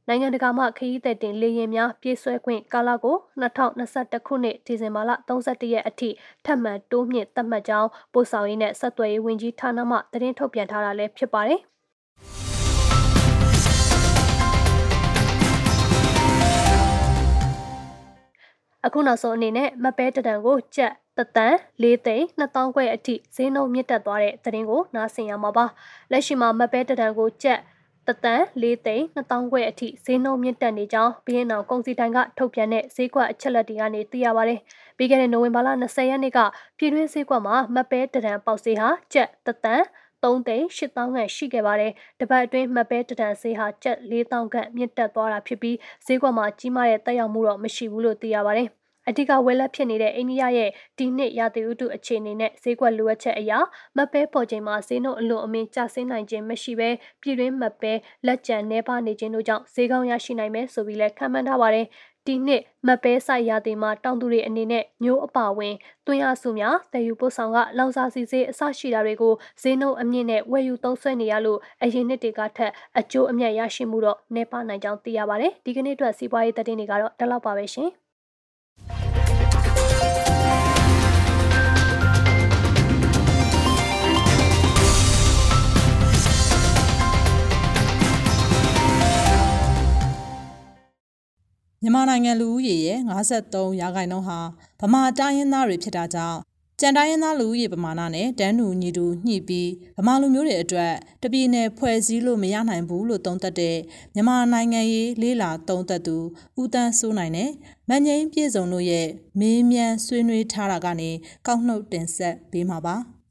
နိုင်ငံတကာမှခရီးသည်တင်လေယာဉ်များပြေးဆွဲခွင့်ကာလကို2021ခုနှစ်ဒီဇင်ဘာလ31ရက်အထိထပ်မံတိုးမြင့်သတ်မှတ်ကြောင်းပို့ဆောင်ရေးနဲ့ဆက်သွယ်ရေးဝန်ကြီးဌာနမှသတင်းထုတ်ပြန်ထားတာလည်းဖြစ်ပါတယ်။အခုနောက်ဆုံးအနေနဲ့မပဲတတန်ကိုကြက် တသန်၄သိန်း2000ခွဲအထိဈေးနှုန်းမြင့်တက်သွားတဲ့သတင်းကိုနားဆင်ရမှာပါလက်ရှိမှာမပဲတတန်ကိုကြက်တသန်၄သိန်း2000ခွဲအထိဈေးနှုန်းမြင့်တက်နေကြောင်းဘီရင်နောင်ကုန်စည်တိုင်းကထုတ်ပြန်တဲ့ဈေးကွက်အချက်လက်တွေကနေသိရပါတယ်။ပြီးခဲ့တဲ့နိုဝင်ဘာလ20ရက်နေ့ကပြည်တွင်းဈေးကွက်မှာမပဲတရန်ပေါက်ဈေးဟာကျပ်တသန်3သိန်း8000ခန့်ရှိခဲ့ပါတယ်။တပတ်အတွင်းမပဲတဒန်ဈေးဟာကျပ်4000ခန့်မြင့်တက်သွားတာဖြစ်ပြီးဈေးကွက်မှာကြီးမားတဲ့တက်ရောက်မှုတော့မရှိဘူးလို့သိရပါတယ်။ အဓိကဝယ်လက်ဖြစ်နေတဲ့အိန္ဒိယရဲ့ဒီနှစ်ရာသီဥတုအခြေအနေနဲ့ဈေးကွက်လိုအပ်ချက်အရာမပဲပေါ်ချိန်မှာဈေးနှုန်းအလွန်အမင်းကျဆင်းနိုင်ခြင်းမရှိဘဲပြည်တွင်းမပဲလက်ကျန်နှဲပါနေခြင်းတို့ကြောင့်ဈေးကောင်းရရှိနိုင်မယ်ဆိုပြီးလည်းခန့်မှန်းထားပါတယ်ဒီနှစ်မပဲဆိုင်ရာတင်မှာတောင်သူတွေအနေနဲ့မျိုးအပါဝင်တွင်းအားစုများတည်ယူပို့ဆောင်ကလောင်စာစီစေးအစရှိတာတွေကိုဈေးနှုန်းအမြင့်နဲ့ဝယ်ယူသုံးစွဲနေရလို့အရင်နှစ်တွေကထက်အကျိုးအမြတ်ရရှိမှုတော့နှဲပါနိုင်ကြောင်းသိရပါတယ်ဒီကနေ့အတွက်စီးပွားရေးသတင်းတွေကတော့ဒီလောက်ပါပဲရှင် မြန်မာနိုင်ငံလူဦးရေရဲ့53ရာခိုင်နှုန်းဟာဗမာတိုင်းရင်းသားတွေဖြစ်တာကြောင့်ကြံတိုင်းရင်းသားလူဦးရေပမာဏနဲ့တန်းတူညီတူညှိပြီးဗမာလူမျိုးတွေအတွက်တပြည်နယ်ဖွဲ့စည်းလို့မရနိုင်ဘူးလို့သုံးသပ်တဲ့မြန်မာနိုင်ငံရေးလေးလာသုံးသပ်သူဦးတန်းစိုးနိုင်နဲ့မန်ငိမ့်ပြည်စုံတို့ရဲ့မေးမြန်းဆွေးနွေးထားတာကနေကောက်နှုတ်တင်ဆက်ပေးမှာပါ။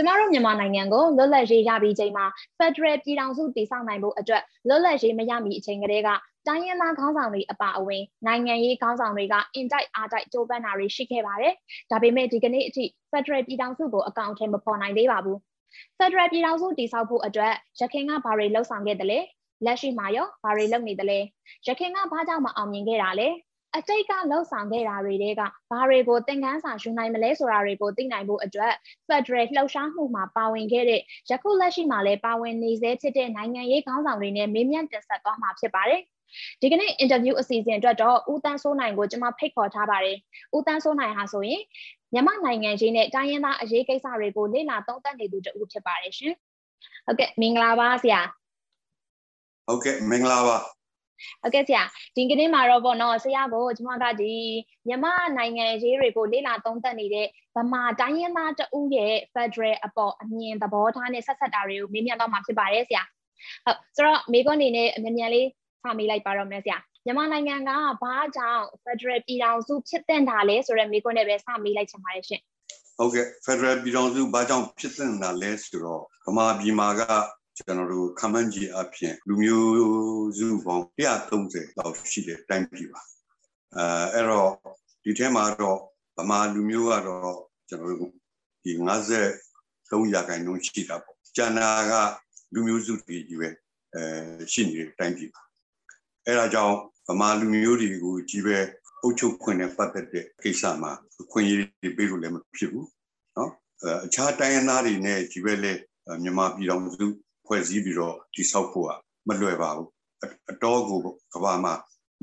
ကျမတို့မြန်မာနိုင်ငံကိုလွတ်လပ်ရေးရပြီးချိန်မှာ Federal ပြည်ထောင်စုတည်ဆောက်နိုင်ဖို့အတွက်လွတ်လပ်ရေးမရမီအချိန်ကလေးကတိုင်းရင်းသားခေါင်းဆောင်တွေအပါအဝင်နိုင်ငံရေးခေါင်းဆောင်တွေကအင်တိုက်အားတိုက်ကြိုးပမ်းတာတွေရှိခဲ့ပါတယ်။ဒါပေမဲ့ဒီကနေ့အထိ Federal ပြည်ထောင်စုကိုအကောင့်ထဲမပေါ်နိုင်သေးပါဘူး။ Federal ပြည်ထောင်စုတည်ဆောက်ဖို့အတွက်ရခိုင်ကဘာတွေလှုပ်ဆောင်ခဲ့တယ်လဲ။လက်ရှိမှာရောဘာတွေလုပ်နေတယ်လဲ။ရခိုင်ကဘာကြောင့်မအောင်မြင်ခဲ့တာလဲ။ အတိတ်ကလှုပ်ဆောင်ခဲ့တာတွေတွေကဘာတွေကိုသင်ခန်းစာယူနိုင်မလဲဆိုတာတွေကိုသိနိုင်ဖို့အတွက် Federal လှုပ်ရှားမှုမှာပါဝင်ခဲ့တဲ့ယခုလက်ရှိမှာလည်းပါဝင်နေစေဖြစ်တဲ့နိုင်ငံရေးခေါင်းဆောင်တွေနဲ့မေးမြန်းတင်ဆက်သွားမှာဖြစ်ပါတယ်။ဒီကနေ့ interview အစီအစဉ်အတွက်တော့ဦးတန်းစိုးနိုင်ကိုကျွန်မဖိတ်ခေါ်ထားပါတယ်။ဦးတန်းစိုးနိုင်ဟာဆိုရင်မြန်မာနိုင်ငံရေးနဲ့တိုင်းရင်းသားအရေးကိစ္စတွေကိုလေ့လာသုံးသပ်နေသူတူဖြစ်ပါတယ်ရှင်။ဟုတ်ကဲ့မင်္ဂလာပါဆရာ။ဟုတ်ကဲ့မင်္ဂလာပါ ဟုတ်ကဲ့ဆရာဒီကနေ့မှာတော့ပေါ့နော်ဆရာကိုကျွန်မကဒီမြမနိုင်ငံရေးတွေကိုလေ့လာသုံးသပ်နေတဲ့ဗမာတိုင်းရင်းသားတဦးရဲ့ Federal အပေါ်အမြင်သဘောထားနဲ့ဆက်ဆက်တာတွေကိုမေးမြန်းတော့မှာဖြစ်ပါတယ်ဆရာဟုတ်ဆိုတော့မိကွန်းအနေနဲ့အမြန်မြန်လေးဖာမိလိုက်ပါတော့မယ်ဆရာမြန်မာနိုင်ငံကဘာကြောင့် Federal ပြည်ထောင်စုဖြစ်တဲ့တာလဲဆိုတော့မိကွန်းနဲ့ပဲစမိလိုက်ချင်ပါတယ်ရှင်ဟုတ်ကဲ့ Federal ပြည်ထောင်စုဘာကြောင့်ဖြစ်တဲ့တာလဲဆိုတော့ဗမာပြည်မှာက ကျွန်တော်တို့ခမန်းကြီးအဖြစ်လူမျိုးစုပေါင်း130လောက်ရှိတဲ့တိုင်းပြည်ပါအဲအဲ့တော့ဒီထဲမှာတော့ဗမာလူမျိုးကတော့ကျွန်တော်တို့ဒီ53ရာခိုင်နှုန်းရှိတာပေါ့ကျန်တာကလူမျိုးစုတွေကြီးပဲအဲရှိနေတဲ့တိုင်းပြည်ပါအဲဒါကြောင့်ဗမာလူမျိုးတွေကိုကြီးပဲအုပ်ချုပ်ခွင့်နဲ့ပတ်သက်တဲ့ကိစ္စမှာခွင့်ရည်ပေးလို့လည်းမဖြစ်ဘူးเนาะအခြားတိုင်းရင်းသားတွေနဲ့ကြီးပဲလေမြန်မာပြည်တော်စု ဖွဲ့စည်းပြီးတော့တိဆောက်ဖို့ကမလွယ်ပါဘူးအတော်ကိုကဘာမှာ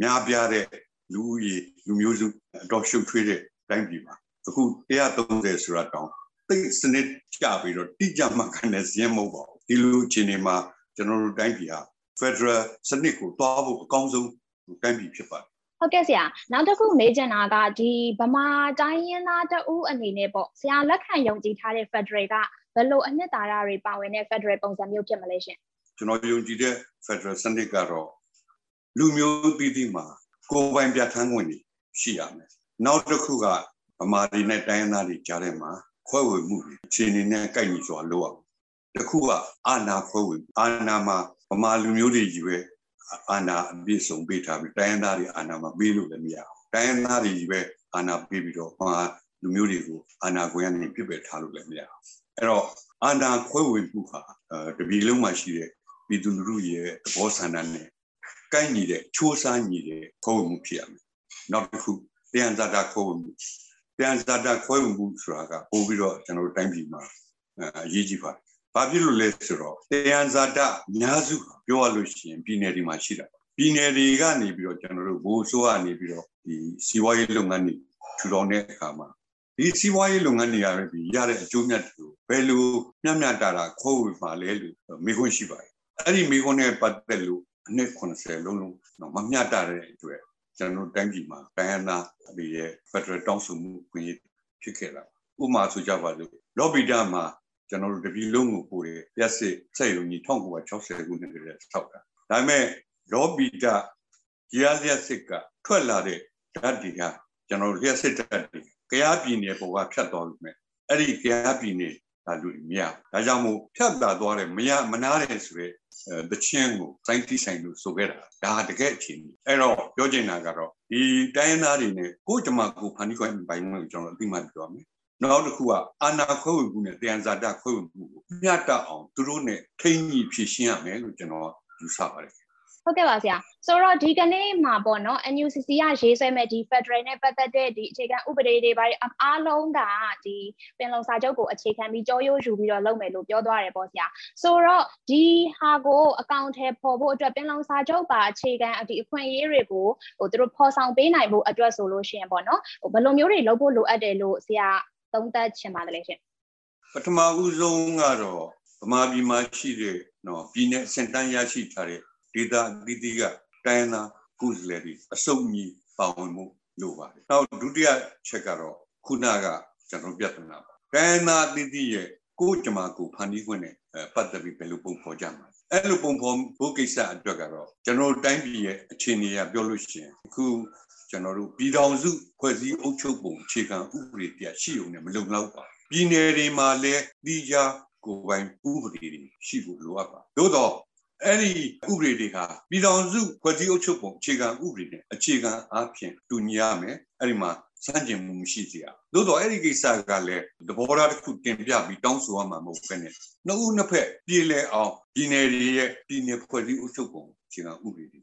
များပြားတဲ့လူဦးရေလူမျိုးစုအတော်ရှုပ်ထွေးတဲ့တိုင်းပြည်မှာအခု130ဆိုတာတောင်သိစနစ်ကြပြီးတော့တိကျမှခံတဲ့ဇင်းမဟုတ်ပါဘူးဒီလိုအခြေအနေမှာကျွန်တော်တို့တိုင်းပြည်ဟာ Federal စနစ်ကိုတွားဖို့အကောင်းဆုံးတိုင်းပြည်ဖြစ်ပါတယ်ဟုတ်ကဲ့ဆရာနောက်တစ်ခုမေးချင်တာကဒီဗမာတိုင်းရင်းသားတအူးအနေနဲ့ပေါ့ဆရာလက်ခံယုံကြည်ထားတဲ့ Federal က ဘယ်လိုအနှစ်သာရတွေပါဝင်တဲ့ Federal ပုံစံမျိုးဖြစ်မလဲရှင်ကျွန်တော်ယုံကြည်တဲ့ Federal စနစ်ကတော့လူမျိုးပြည်ပြည်မှာကိုယ်ပိုင်ပြဋ္ဌာန်းခွင့်ရှိရမယ်နောက်တစ်ခုကဗမာတွေနဲ့တိုင်းရင်းသားတွေကြားထဲမှာခွဲဝေမှုအခြေအနေနဲ့ကိုက်ညီစွာလုပ်အောင်တခုကအာနာခွဲဝေအာနာမှာဗမာလူမျိုးတွေကြီးပဲအာနာအပြည့်စုံပေးထားပြီးတိုင်းရင်းသားတွေအာနာမှာပေးလို့လည်းမရအောင်တိုင်းရင်းသားတွေကြီးပဲအာနာပေးပြီးတော့ဗမာလူမျိုးတွေကိုအာနာခွင့်ကနေပြစ်ပယ်ထားလို့လည်းမရအောင် အဲ့တော့အာနာခွဲဝေမှုဟာတပြည်လုံးမှာရှိတဲ့ပြည်သူလူထုရဲ့သဘောဆန္ဒနဲ့ကိုက်ညီတဲ့ချိုးစားညီတဲ့ခွဲဝေမှုဖြစ်ရမယ်နောက်တစ်ခုတရားဇာတာခွဲဝေမှုတရားဇာတာခွဲဝေမှုဆိုတာကပို့ပြီးတော့ကျွန်တော်တို့တိုင်းပြည်မှာအရေးကြီးပါတယ်ဘာဖြစ်လို့လဲဆိုတော့တရားဇာတအများစုပြောရလို့ရှိရင်ပြည်နယ်တွေမှာရှိတာပြည်နယ်တွေကနေပြီးတော့ကျွန်တော်တို့ဘိုးဆိုးကနေပြီးတော့ဒီစီးပွားရေးလုပ်ငန်းတွေထူထောင်တဲ့အခါမှာ ဒီစီးပွားရေးလုပ်ငန်းတွေရပြီးရတဲ့အကျိုးမြတ်တွေကိုဘယ်လိုမျှမျှတာတာခိုးဝေပါလဲလို့မေးခွန်းရှိပါတယ်အဲ့ဒီမေးခွန်းနဲ့ပတ်သက်လို့အနည်း80လုံးလုံးတော့မမျှတာတဲ့အတွက်ကျွန်တော်တို့တိုင်းပြည်မှာတိုင်းရင်းသားတွေရဲ့ Federal တောင်းဆိုမှုခွင့်ရဖြစ်ခဲ့တာဥပမာဆိုကြပါစို့လော်ဘီတာမှာကျွန်တော်တို့တပြည်လုံးကိုပို့တယ်ရက်စစ်စက်ရုံကြီး1960ခုနှစ်ကတည်းကထောက်တာဒါပေမဲ့လောဘီတာဂျီယာရက်စစ်ကထွက်လာတဲ့ဓာတ်တွေဟာကျွန်တော်တို့ရက်စစ်ဓာတ်တွေ ကြားပြည်နယ်ပေါ်ကဖြတ်သွားလို့မယ်အဲ့ဒီကြားပြည်နယ်ဒါလူမရဒါကြောင့်မို့ဖြတ်တာသွားတယ်မရမနာတယ်ဆိုရဲတချင်းကိုစိုင်းတိဆိုင်လို့ဆိုခဲ့တာဒါတကယ်အခြေအနေအဲ့တော့ပြောချင်တာကတော့ဒီတိုင်းရင်းသားတွေနဲ့ကိုကြမကိုဖန်တီးခွင့်ပိုင်းကိုကျွန်တော်အသိမှတ်ပြောမယ်နောက်တစ်ခုကအာနာခွဲဝေမှုနဲ့တရားဇာတခွဲဝေမှုကိုမျှတအောင်သူတို့နဲ့ထိန်းညှိဖြည့်ရှင်းရမယ်လို့ကျွန်တော်ယူဆပါတယ် ဟုတ်ကဲ့ပါဆရာဆိုတော့ဒီကနေ့မှာပေါ့နော် NUCC ကရေးဆွဲမဲ့ဒီ Federal နဲ့ပတ်သက်တဲ့ဒီအခြေခံဥပဒေတွေဘာတွေအားလုံးကဒီပင်လုံစာချုပ်ကိုအခြေခံပြီးကြောရိုးယူပြီးတော့လုပ်မယ်လို့ပြောသွားတယ်ပေါ့ဆရာဆိုတော့ဒီဟာကိုအကောင့်ထဲပေါ်ဖို့အတွက်ပင်လုံစာချုပ်ပါအခြေခံဒီအခွင့်အရေးတွေကိုဟိုသူတို့ဖော်ဆောင်ပေးနိုင်ဖို့အတွက်ဆိုလို့ရှိရင်ပေါ့နော်ဟိုဘယ်လိုမျိုးတွေလုပ်ဖို့လိုအပ်တယ်လို့ဆရာသုံးသပ်ချင်ပါတယ်ရှင်ပထမဦးဆုံးကတော့ဗမာပြည်မှာရှိတဲ့နော်ပြည်내စင်တန်းရရှိထားတဲ့ ဒေသအသီးသီးကတိုင်းသားကုသလေတွေအစုံကြီးပါဝင်မှုလိုပါတယ်။နောက်ဒုတိယချက်ကတော့ခုနကကျွန်တော်ပြဿနာပါ။တိုင်းသားအသီးသီးရဲ့ကိုကြမှာကိုဖန်တီးခွင့်နဲ့ပတ်သက်ပြီးဘယ်လိုပုံဖော်ကြမှာလဲ။အဲ့လိုပုံဖော်ဖို့ကိစ္စအတွက်ကတော့ကျွန်တော်တိုင်းပြည်ရဲ့အခြေအနေအရပြောလို့ရှိရင်အခုကျွန်တော်တို့ပြည်ထောင်စုဖွဲ့စည်းအုပ်ချုပ်ပုံအခြေခံဥပဒေတရားရှိုံနဲ့မလုံလောက်ပါပြည်နယ်တွေမှာလည်းဒီကြားကိုယ်ပိုင်ဥပဒေတွေရှိဖို့လိုအပ်ပါသို့တော့ အဲ့ဒီဥပဒေတွေဟာပြည်ထောင်စုဖွဲ့စည်းအုပ်ချုပ်ပုံအခြေခံဥပဒေနဲ့အခြေခံအားဖြင့်တူညီရမယ်အဲ့ဒီမှာစန့်ကျင်မှုမရှိစေရသို့တော့အဲ့ဒီကိစ္စကလည်းသဘောထားတစ်ခုတင်ပြပြီးတောင်းဆိုရမှာမဟုတ်ဘဲနဲ့နှစ်ဦးနှစ်ဖက်ပြည်လဲအောင်ပြည်နယ်တွေရဲ့ပြည်နယ်ဖွဲ့စည်းအုပ်ချုပ်ပုံအခြေခံဥပဒေတွေ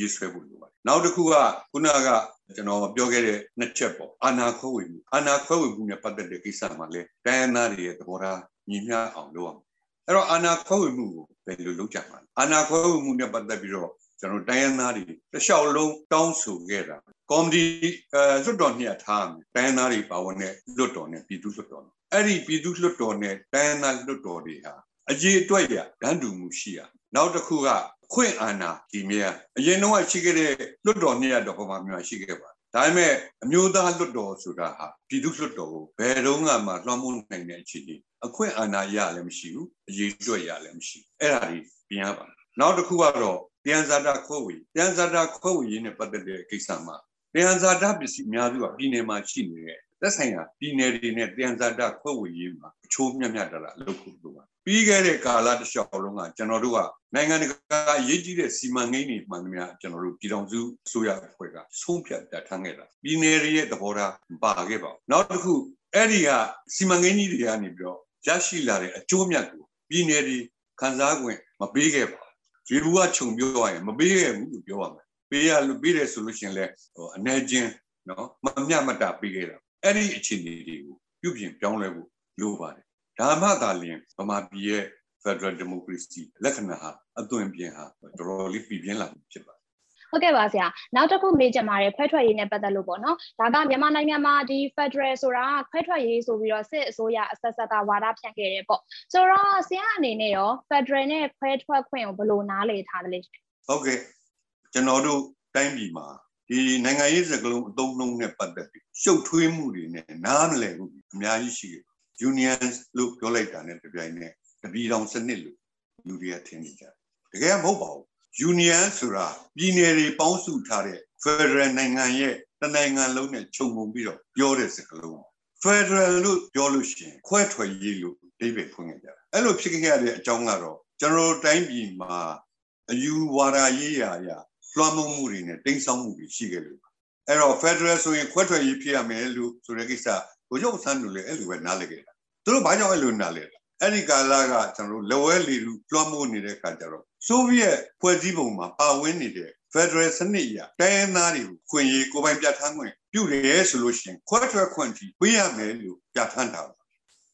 ရေးဆွဲဖို့လိုပါတယ်နောက်တစ်ခုကခုနကကျွန်တော်ပြောခဲ့တဲ့နှစ်ချက်ပေါ့အာနာခွဲဝေမှုအာနာခွဲဝေမှုနဲ့ပတ်သက်တဲ့ကိစ္စမှာလဲတိုင်းရင်းသားတွေရဲ့သဘောထားညီမျှအောင်လုပ်အောင် အဲ့တော့အာနာခွဲဝေမှုကိုဘယ်လိုလုပ်ကြမှာလဲအာနာခွဲဝေမှုနဲ့ပတ်သက်ပြီးတော့ကျွန်တော်တိုင်းရင်းသားတွေတစ်လျှောက်လုံးတောင်းဆိုခဲ့တာကော်မတီအဲလွတ်တော်ညှက်ထားမယ်တိုင်းရင်းသားတွေပါဝင်တဲ့လွတ်တော်နဲ့ပြည်သူလွတ်တော်အဲ့ဒီပြည်သူလွတ်တော်နဲ့တိုင်းရင်းသားလွတ်တော်တွေဟာအရေးအတွက်ရဒန်းတူမှုရှိရနောက်တစ်ခုကခွင့်အာဏာဒီမြဲအရင်တော့ရှိခဲ့တဲ့လွတ်တော်ညှက်တော်ပမာမျိုးရှိခဲ့ပါ ဒါပေမဲ့အမျိုးသားလွတ်တော်ဆိုတာဟာပြည်သူလွတ်တော်ကိုဘယ်တော့မှလွှမ်းမိုးနိုင်တဲ့အခြေအနေအခွင့်အာဏာရလည်းမရှိဘူးအရေးအတွက်ရလည်းမရှိအဲ့ဒါတွေပြင်ရပါနောက်တစ်ခုကတော့တရားဇာတာခွဲဝေတရားဇာတာခွဲဝေရေးနဲ့ပတ်သက်တဲ့ကိစ္စမှာတရားဇာတာပစ္စည်းအများစုကပြည်နယ်မှာရှိနေတဲ့ သက်ဆိုင်ရာပြည်နယ်တွေနဲ့တရားဇာတာခွဲဝေရေးမှာအချိုးမြတ်မြတ်တရလုပ်ဖို့လိုပါပြီးခဲ့တဲ့ကာလတစ်လျှောက်လုံးကကျွန်တော်တို့ကနိုင်ငံတကာအရေးကြီးတဲ့စီမံကိန်းတွေမှန်သမျှကျွန်တော်တို့ပြည်တော်စုအစိုးရအဖွဲ့ကဆုံးဖြတ်တတ်ထမ်းခဲ့တာပြည်နယ်တွေရဲ့သဘောထားပါခဲ့ပါဘူးနောက်တစ်ခုအဲ့ဒီကစီမံကိန်းကြီးတွေကနေပြီးတော့ရရှိလာတဲ့အကျိုးမြတ်ကိုပြည်နယ်တွေခံစား권မပေးခဲ့ပါဘူးရေဘူးကခြုံပြောရရင်မပေးခဲ့ဘူးလို့ပြောရမယ်ပေးရလို့ပေးတယ်ဆိုလို့ရှိရင်လည်းဟိုအနေချင်းနော်မမျှမတပေးခဲ့တာ အဲ့ဒီအခြေအနေတွေကိုပြုပြင်ပြောင်းလဲဖို့လိုပါတယ်ဒါမှသာလျှင်ဗမာပြည်ရဲ့ Federal Democracy လက္ခဏာဟာအသွင်ပြင်ဟာတော်တော်လေးပြည်ပြင်းလာဖြစ်ပါတယ်ဟုတ်ကဲ့ပါဆရာနောက်တစ်ခုမေးချင်ပါတယ်ခွဲထွက်ရေးနဲ့ပတ်သက်လို့ပေါ့နော်ဒါကမြန်မာနိုင်ငံမှာဒီ Federal ဆိုတာခွဲထွက်ရေးဆိုပြီးတော့စစ်အစိုးရအဆက်ဆက်ကဝါဒဖြန့်ခဲ့တယ်ပေါ့ဆိုတော့ဆရာအနေနဲ့ရော Federal နဲ့ခွဲထွက်ခွင့်ကိုဘယ်လိုနားလည်ထားတယ်လဲဟုတ်ကဲ့ကျွန်တော်တို့တိုင်းပြည်မှာ ဒီနိုင်ငံရေးစကားလုံးအသုံးနှုန်းနဲ့ပတ်သက်ပြီးရှုပ်ထွေးမှုတွေနဲ့နားမလည်ဘူးအများကြီးရှိတယ် union လို့ပြောလိုက်တာနဲ့တပြိုင်နက်တပြည်တော်စနစ်လို့လူတွေကထင်နေကြတယ်တကယ်မဟုတ်ပါဘူး union ဆိုတာပြည်နယ်တွေပေါင်းစုထားတဲ့ federal နိုင်ငံရဲ့တနိုင်ငံလုံးနဲ့ခြုံငုံပြီးတော့ပြောတဲ့စကားလုံး federal လို့ပြောလို့ရှိရင်ခွဲထွက်ရေးလို့အဓိပ္ပာယ်ဖွင့်ခဲ့ကြတယ်အဲ့လိုဖြစ်ခဲ့ရတဲ့အကြောင်းကတော့ကျွန်တော်တိုင်းပြည်မှာအယူဝါဒရေးရာရာ လွှမ်းမိုးမှုတွေနဲ့တိမ်ဆောင်းမှုတွေရှိခဲ့လို့အဲ့တော့ federal ဆိုရင်ခွဲထွက်ရေးဖြစ်ရမယ်လို့ဆိုတဲ့ကိစ္စကိုရုပ်ဆန်းလို့လည်းအဲ့လိုပဲနားလည်ခဲ့တာသူတို့ဘာကြောင့်အဲ့လိုနားလဲအဲ့ဒီကာလကကျွန်တော်တို့လက်ဝဲလီလူလွှမ်းမိုးနေတဲ့ခါကျတော့ဆိုဗီယက်ဖွဲ့စည်းပုံမှာပါဝင်နေတဲ့ Federal စနစ်အရတိုင်းရင်းသားတွေကိုခွင့်ရေးကိုပိုင်ပြဋ္ဌာန်းခွင့်ပြုတယ်ဆိုလို့ရှိရင်ခွဲထွက်ခွင့်ကြီးပေးရမယ်လို့ပြဋ္ဌာန်းတာပါ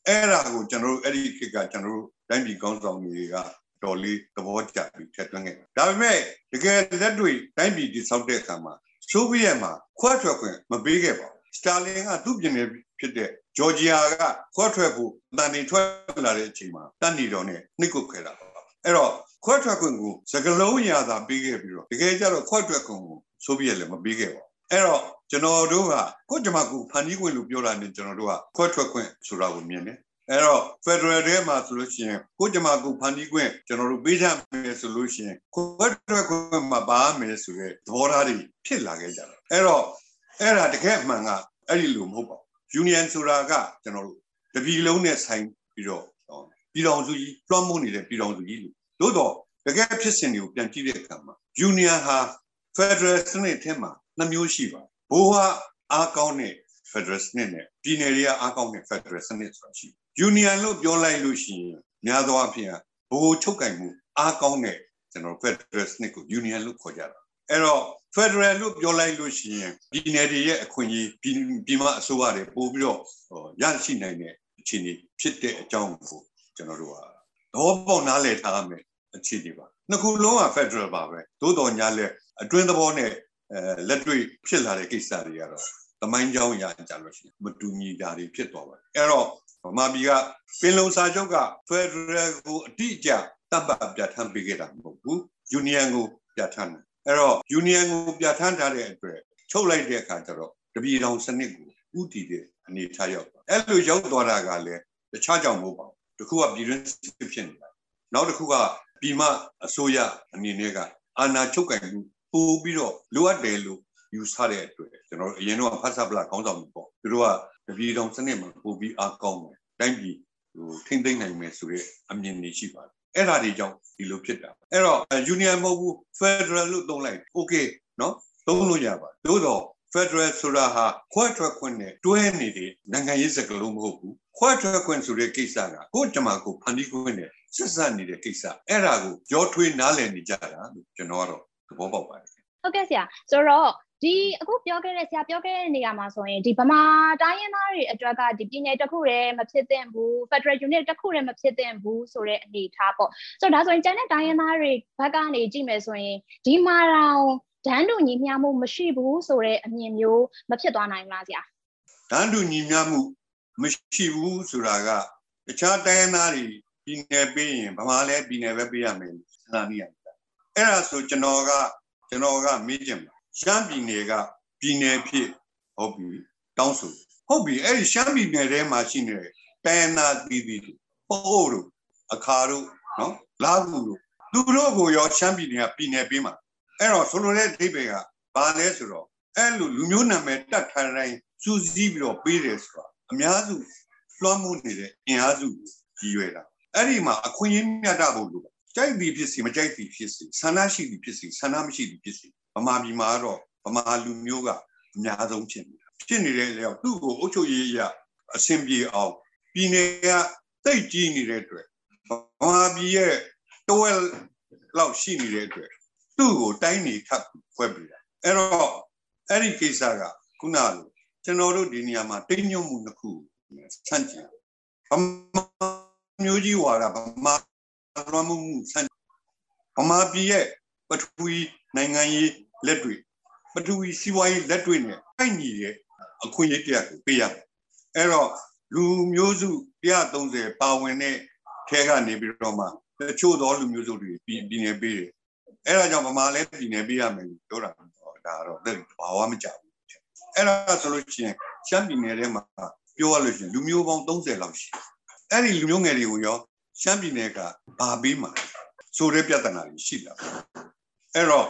အဲ့ဒါကိုကျွန်တော်တို့အဲ့ဒီခေတ်ကကျွန်တော်တို့တိုင်းပြည်ကောင်းဆောင်တွေက တော်လေးသဘောကျပြီးထည့်သွင်းခဲ့ဒါပေမဲ့တကယ်လက်တွေ့တိုင်းပြည်တည်ဆောက်တဲ့အခါမှာဆိုဗီယက်မှာခွဲထွက်ခွင့်မပေးခဲ့ပါဘူးစတာလင်ကသူ့ပြည်နယ်ဖြစ်တဲ့ဂျော်ဂျီယာကခွဲထွက်ဖို့တန်နေထွက်လာတဲ့အချိန်မှာတန်နေတော်နဲ့နှိတ်ကုတ်ခဲ့တာပါအဲ့တော့ခွဲထွက်ခွင့်ကိုစကလုံးရာသာပေးခဲ့ပြီးတော့တကယ်ကြတော့ခွဲထွက်ခွင့်ကိုဆိုဗီယက်လည်းမပေးခဲ့ပါဘူးအဲ့တော့ကျွန်တော်တို့ကကိုကြမကူဖန်တီးခွင့်လို့ပြောတာနဲ့ကျွန်တော်တို့ကခွဲထွက်ခွင့်ဆိုတာကိုမြင်တယ် အဲ့တော့ Federal ထဲမှာဆိုလို့ရှိရင်ကိုကြမကူဖန်တီးခွင့်ကျွန်တော်တို့ပေးကြမယ်ဆိုလို့ရှိရင်ခွဲထွက်ခွင့်မှာပါမယ်ဆိုတဲ့သဘောထားတွေဖြစ်လာခဲ့ကြတယ်အဲ့တော့အဲ့ဒါတကယ်အမှန်ကအဲ့ဒီလိုမဟုတ်ပါဘူး Union ဆိုတာကကျွန်တော်တို့တပြည်လုံးနဲ့ဆိုင်ပြီးတော့ပြည်တော်စုကြီးလွှမ်းမိုးနေတဲ့ပြည်တော်စုကြီးလို့သို့တော့တကယ်ဖြစ်စဉ်တွေကိုပြန်ကြည့်တဲ့အခါမှာ Union ဟာ Federal စနစ်ထဲမှာနှမျိုးရှိပါတယ်ဘိုးဟာအားကောင်းတဲ့ Federal စနစ်နဲ့ပြည်နယ်တွေကအားကောင်းတဲ့ Federal စနစ်ဆိုတာရှိ Union လို့ပြောလိုက်လို့ရှိရင်များသောအားဖြင့်ဘိုးချုပ်ကင်မှုအားကောင်းတဲ့ကျွန်တော် Federal စနစ်ကို Union လို့ခေါ်ကြတာအဲ့တော့ Federal လို့ပြောလိုက်လို့ရှိရင်ပြည်နယ်တွေရဲ့အခွင့်အရေးပြည်မအစိုးရတွေပို့ပြီးတော့ရရှိနိုင်တဲ့အခြေအနေဖြစ်တဲ့အကြောင်းကိုကျွန်တော်တို့ကတော့ပေါက်နားလည်ထားရမယ်အခြေအနေပါနှစ်ခုလုံးက Federal ပါပဲသို့တော်ညာလဲအတွင်းသဘောနဲ့အဲလက်တွေ့ဖြစ်လာတဲ့ကိစ္စတွေကတော့သမိုင်းကြောင်းရကြလို့ရှိရင်မတူညီတာတွေဖြစ်သွားပါတယ်အဲ့တော့ဗ မာပြည်ကပင်လုံစာချုပ်က Federal ကိုအတိအကျတပ်ပတ်ပြဋ္ဌာန်းပေးခဲ့တာမဟုတ်ဘူး Union ကိုပြဋ္ဌာန်းတယ်အဲ့တော့ Union ကိုပြဋ္ဌာန်းထားတဲ့အတွက်ချုပ်လိုက်တဲ့အခါကျတော့တပြည်တော်စနစ်ကိုဥတည်တဲ့အနေထားရောက်သွားအဲ့လိုရောက်သွားတာကလည်းတခြားကြောင့်မဟုတ်ပါဘူးတစ်ခုကပြည်တွင်းစစ်ဖြစ်နေတာနောက်တစ်ခုကပြည်မအစိုးရအနေနဲ့ကအာဏာချုပ်ကင်မှုပို့ပြီးတော့လိုအပ်တယ်လို့ယူဆတဲ့အတွက်ကျွန်တော်အရင်တော့ဖတ်ဆပ်ပလာခေါင်းဆောင်မှုပေါ့သူတို့က တပြည်တော်စနစ်မှာပို့ပြီးအားကောင်းတယ်တိုင်းပြည်ဟိုထိမ့်သိမ့်နိုင်မယ်ဆိုတဲ့အမြင်တွေရှိပါတယ်အဲ့ဒါတွေကြောင့်ဒီလိုဖြစ်တာအဲ့တော့ union မဟုတ်ဘူး federal လို့သုံးလိုက် okay နော်သုံးလို့ရပါတယ်သို့တော့ federal ဆိုတာဟာခွဲထွက်ခွင့်နဲ့တွဲနေတဲ့နိုင်ငံရေးစကားလုံးမဟုတ်ဘူးခွဲထွက်ခွင့်ဆိုတဲ့ကိစ္စကကိုယ်ကြမှာကိုဖန်တီးခွင့်နဲ့ဆက်ဆက်နေတဲ့ကိစ္စအဲ့ဒါကိုကြောထွေးနားလည်နေကြတာလို့ကျွန်တော်ကတော့သဘောပေါက်ပါတယ်ဟုတ်ကဲ့ဆရာဆိုတော့ ဒီအခုပြောခဲ့တဲ့ဆရာပြောခဲ့တဲ့နေရာမှာဆိုရင်ဒီဗမာတိုင်းရင်းသားတွေအတွက်ကဒီပြည်နယ်တစ်ခုတည်းမဖြစ်သင့်ဘူး Federal Unit တစ်ခုတည်းမဖြစ်သင့်ဘူးဆိုတဲ့အနေအထားပေါ့ဆိုတော့ဒါဆိုရင်ကျန်တဲ့တိုင်းရင်းသားတွေဘက်ကနေကြည့်မယ်ဆိုရင်ဒီမှာတော့ဒန်းတူညီမျှမှုမရှိဘူးဆိုတဲ့အမြင်မျိုးမဖြစ်သွားနိုင်ဘူးလားဆရာဒန်းတူညီမျှမှုမရှိဘူးဆိုတာကတခြားတိုင်းရင်းသားတွေပြည်နယ်ပေးရင်ဗမာလည်းပြည်နယ်ပဲပေးရမယ်စဉ်းစားနေရတယ်အဲ့ဒါဆိုကျွန်တော်ကကျွန်တော်ကမေးချင်ပါ ရှမ်းပြည်နယ်ကပြည်နယ်ဖြစ်ဟုတ်ပြီတောင်းဆိုဟုတ်ပြီအဲ့ဒီရှမ်းပြည်နယ်ထဲမှာရှိနေတဲ့တန်နာတီးတီးပို့တို့အခါတို့နော်လာကူတို့သူတို့ကိုရောရှမ်းပြည်နယ်ကပြည်နယ်ပေးမှာအဲ့တော့ဆိုလိုတဲ့အဓိပ္ပာယ်ကဘာလဲဆိုတော့အဲ့လိုလူမျိုးနာမည်တတ်ထားတိုင်းစူးစီးပြီးတော့ပေးတယ်ဆိုတာအများစုလွှမ်းမိုးနေတဲ့အင်အားစုကြီးရွယ်တာအဲ့ဒီမှာအခွင့်အရေးမြတ်တာဖို့လိုကြိုက်သည်ဖြစ်စီမကြိုက်သည်ဖြစ်စီဆန္ဒရှိသည်ဖြစ်စီဆန္ဒမရှိသည်ဖြစ်စီ ဗမာပြည်မှာတော့ဗမာလူမျိုးကအများဆုံးဖြစ်နေတာဖြစ်နေတဲ့လေသူ့ကိုအုပ်ချုပ်ရေးအရအဆင်ပြေအောင်ပြည်နယ်ကတိတ်ကြီးနေတဲ့အတွက်ဗမာပြည်ရဲ့တွဲလောက်ရှိနေတဲ့အတွက်သူ့ကိုတိုင်းနေထပ်ဖွဲ့ပြီးတာအဲ့တော့အဲ့ဒီကိစ္စကခုနလိုကျွန်တော်တို့ဒီနေရာမှာတိမ်ညွတ်မှုတစ်ခုဆန့်ကျင်ဗမာမျိုးကြီးဝါဒဗမာလွှမ်းမှုဆန့်ဗမာပြည်ရဲ့ ပထဝီနိုင်ငံရေးလက်တွေပထဝီစီးပွားရေးလက်တွေနဲ့အဲ့ညီတဲ့အခွင့်အရေးတရားကိုပေးရတယ်အဲ့တော့လူမျိုးစု130ပါဝင်တဲ့ထဲကနေပြီးတော့မှတချို့သောလူမျိုးစုတွေပြည်နယ်ပေးတယ်အဲ့ဒါကြောင့်ဗမာလည်းပြည်နယ်ပေးရမယ်လို့ပြောတာဒါတော့တိတ်ဘာဝမကြောက်ဘူးအဲ့ဒါဆိုလို့ရှိရင်ရှမ်းပြည်နယ်ထဲမှာပြောရလို့ရှိရင်လူမျိုးပေါင်း30လောက်ရှိအဲ့ဒီလူမျိုးငယ်တွေကိုရောရှမ်းပြည်နယ်ကဘာပေးမှာဆိုတဲ့ပြဿနာတွေရှိလာ အဲ့တော့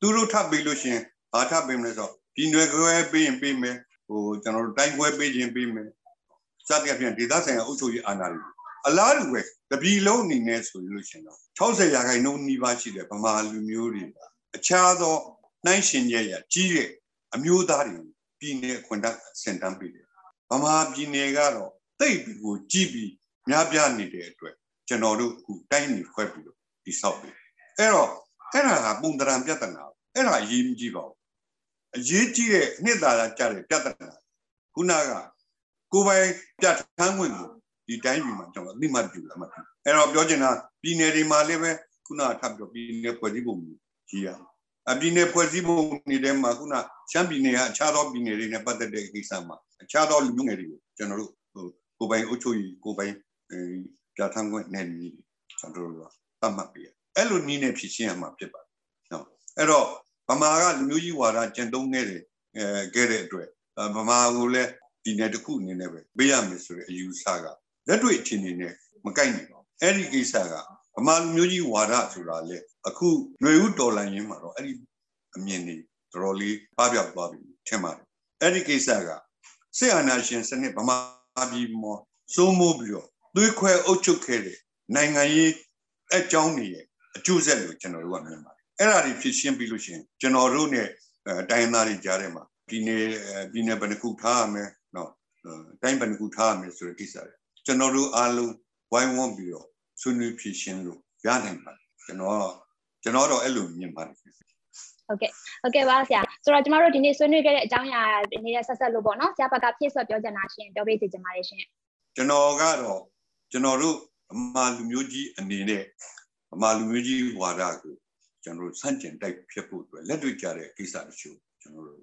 သူတို့ထပ်ပေးလို့ရှိရင်ဘာထပ်ပေးမလဲဆိုတော့ပြည်နယ်ခွဲပေးရင်ပေးမယ်ဟိုကျွန်တော်တို့တိုင်းခွဲပေးခြင်းပေးမယ်စသဖြင့်ဒေသဆိုင်ရာအုပ်ချုပ်ရေးအာဏာတွေအလားတူပဲတပြည်လုံးအနေနဲ့ဆိုလို့ရှိရင်တော့60ရာခိုင်နှုန်းနီးပါးရှိတဲ့ဗမာလူမျိုးတွေအခြားသောနှိုင်းရှင်ရဲ့ကြီးတဲ့အမျိုးသားတွေပြည်နယ်ခွင့်တစင်တန်းပေးတယ်ဗမာပြည်နယ်ကတော့တိတ်ပြီးကိုကြည်ပြီးများပြားနေတဲ့အတွက်ကျွန်တော်တို့အခုတိုင်းနေခွဲပြီးတော့ဒီဆောက်ပြီအဲ့တော့ အဲ့ဒါကပုံတရံပြဿနာအဲ့ဒါအရေးမကြီးပါဘူးအရေးကြီးတဲ့နှစ်သာရကြတဲ့ပြဿနာခုနကကိုယ်ပိုင်ပြဋ္ဌာန်းဝင်ကိုဒီတိုင်းပြည်မှာကျွန်တော်အသိမှတ်ပြုလာမှအဲ့တော့ပြောချင်တာပြည်နယ်တွေမှာလည်းပဲခုနထပ်ပြီးတော့ပြည်နယ်ဖွဲ့စည်းပုံကြီးရအပြည်နယ်ဖွဲ့စည်းပုံနေတဲ့မှာခုနရှမ်းပြည်နယ်ကအခြားသောပြည်နယ်တွေနဲ့ပတ်သက်တဲ့ကိစ္စမှာအခြားသောလူမျိုးငယ်တွေကိုကျွန်တော်တို့ဟိုကိုယ်ပိုင်အုပ်ချုပ်ရေးကိုယ်ပိုင်ပြဋ္ဌာန်းခွင့်နဲ့ညီကျွန်တော်တို့ကသတ်မှတ်ပေးရ အဲ့လိုနည်းနဲ့ဖြစ်ရှင်းရမှာဖြစ်ပါတယ်နော်အဲ့တော့ဗမာကလူမျိုးကြီးဝါဒကျင့်သုံးခဲ့တယ်အဲခဲ့တဲ့အတွက်ဗမာကိုလည်းဒီနယ်တစ်ခုအနေနဲ့ပဲပေးရမယ်ဆိုတဲ့အယူဆကလက်တွေ့အခြေအနေနဲ့မကိုက်နိုင်ပါဘူးအဲ့ဒီကိစ္စကဗမာလူမျိုးကြီးဝါဒဆိုတာလေအခုຫນွေဥတော်လိုင်းရင်းမှာတော့အဲ့ဒီအမြင်တွေတော်တော်လေးပပျောက်သွားပြီထင်ပါတယ်အဲ့ဒီကိစ္စကစစ်အာဏာရှင်စနစ်ဗမာပြည်မှာစိုးမိုးပြီးတော့သွေးခွဲအုပ်ချုပ်ခဲ့တဲ့နိုင်ငံရေးအကြောင်းတွေရဲ့ အကျိုးဆက်လို့ကျွန်တော်တို့ကမြင်ပါတယ်အဲ့ဒါတွေဖြစ်ရှင်းပြီးလို့ရှိရင်ကျွန်တော်တို့ ਨੇ တိုင်းသားတွေကြားထဲမှာဒီနေ့ဒီနေ့ဘယ်နှခုထားရမယ်နော်တိုင်းဘယ်နှခုထားရမယ်ဆိုတဲ့ကိစ္စတွေကျွန်တော်တို့အားလုံးဝိုင်းဝန်းပြီးတော့ဆွေးနွေးဖြေရှင်းလို့ရနိုင်ပါတယ်ကျွန်တော်ကျွန်တော်တော့အဲ့လိုမြင်ပါတယ်ဟုတ်ကဲ့ဟုတ်ကဲ့ပါဆရာဆိုတော့ကျမတို့ဒီနေ့ဆွေးနွေးခဲ့တဲ့အကြောင်းအရာနေတဲ့ဆက်ဆက်လို့ပေါ့နော်ဆရာဘက်ကဖြည့်ဆွတ်ပြောချင်တာရှင်ပြောပေးစီချင်ပါတယ်ရှင်ကျွန်တော်ကတော့ကျွန်တော်တို့အမာလူမျိုးကြီးအနေနဲ့ အမာလူမျိုးကြီးဝါဒကိုကျွန်တော်တို့ဆန့်ကျင်တိုက်ဖြစ်ဖို့အတွက်လက်တွေ့ကြတဲ့ကိစ္စတချို့ကျွန်တော်တို့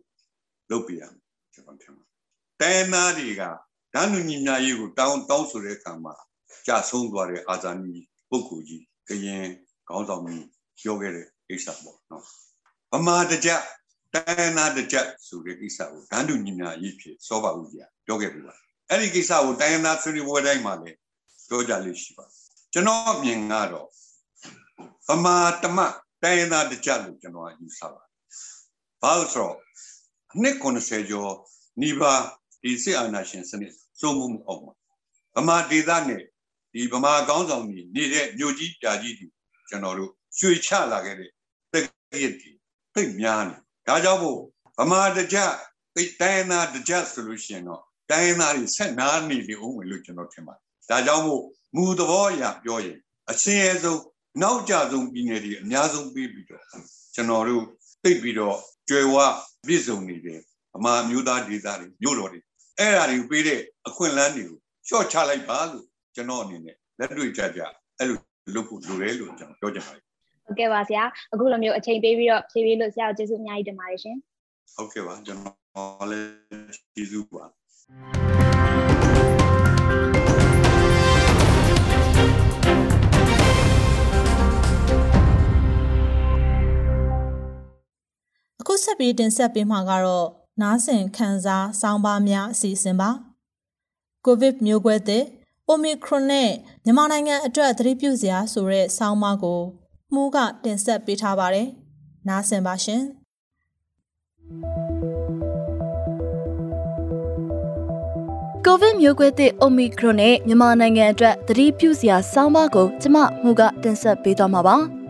လုပ်ပြရမယ်ကျွန်တော်ထင်ပါတယ်တိုင်းသားတွေကဓာတ်နုညီညာရေးကိုတောင်းတောင်းဆိုတဲ့အခါမှာကြာဆုံးသွားတဲ့အာဇာနည်ပုဂ္ဂိုလ်ကြီးကရင်ခေါင်းဆောင်ကြီးပြောခဲ့တဲ့ကိစ္စပေါ့နော်ဗမာတကြတိုင်းနာတကြဆိုတဲ့ကိစ္စကိုဓာတ်နုညီညာရေးဖြစ်စောပါဦးကြီးပြောခဲ့ပြီပါအဲ့ဒီကိစ္စကိုတိုင်းနာဆွေးနွေးပွဲတိုင်းမှာလည်းပြောကြလို့ရှိပါကျွန်တော်အမြင်ကတော့ ဗမာတမတိုင်းနာတကြလို့ကျွန်တော်ယူဆပါတယ်ဘာလို့ဆိုတော့နှစ်90ကျော်နီးပါးဒီစစ်အာဏာရှင်စနစ်စိုးမိုးမှုအောင်မှာဗမာဒေသနဲ့ဒီဗမာကောင်းဆောင်ကြီးနေတဲ့မြို့ကြီးပြာကြီးတွေကျွန်တော်တို့ရွှေချလာခဲ့တဲ့တက္ကရာကြီးသိများနေဒါကြောင့်မို့ဗမာတကြသိတိုင်းနာတကြဆိုလို့ရှိရင်တော့တိုင်းသားတွေဆက်နားနေလေဦးမယ်လို့ကျွန်တော်ထင်ပါတယ်ဒါကြောင့်မို့မူသဘောအရပြောရင်အစင်းအဆုံး နောက်ကြဆုံးပြည်နယ်တွေအများဆုံးပြီးပြီးတော့ကျွန်တော်တို့သိပြီးတော့ကျွယ်ဝပြည့်စုံနေတယ်ဗမာမျိုးသားဒေသတွေမြို့တော်တွေအဲ့ဒါတွေကိုပေးတဲ့အခွင့်အလမ်းတွေကိုရှော့ချလိုက်ပါလို့ကျွန်တော်အနေနဲ့လက်တွေ့ကြကြအဲ့လိုလုပ်ဖို့လိုတယ်လို့ကျွန်တော်ပြောချင်ပါတယ်ဟုတ်ကဲ့ပါဆရာအခုလိုမျိုးအချိန်ပေးပြီးတော့ဖြည့်ပြီးလို့ဆရာကိုကျေးဇူးအများကြီးတင်ပါတယ်ရှင်ဟုတ်ကဲ့ပါကျွန်တော်လည်းကျေးဇူးပါ အခုဆက်ပြီးတင်ဆက်ပေးမှာကတော့နားဆင်ခန်းစားစောင်းပါများအစီအစဉ်ပါကိုဗစ်မျိုးကွဲတဲ့ Omicron နဲ့မြန်မာနိုင်ငံအတွက်သတိပြုစရာဆိုတဲ့ဆောင်းပါးကိုမှုကတင်ဆက်ပေးထားပါတယ်။နားဆင်ပါရှင်။ကိုဗစ်မျိုးကွဲသစ် Omicron နဲ့မြန်မာနိုင်ငံအတွက်သတိပြုစရာဆောင်းပါးကိုကျမမှုကတင်ဆက်ပေးသွားမှာပါ။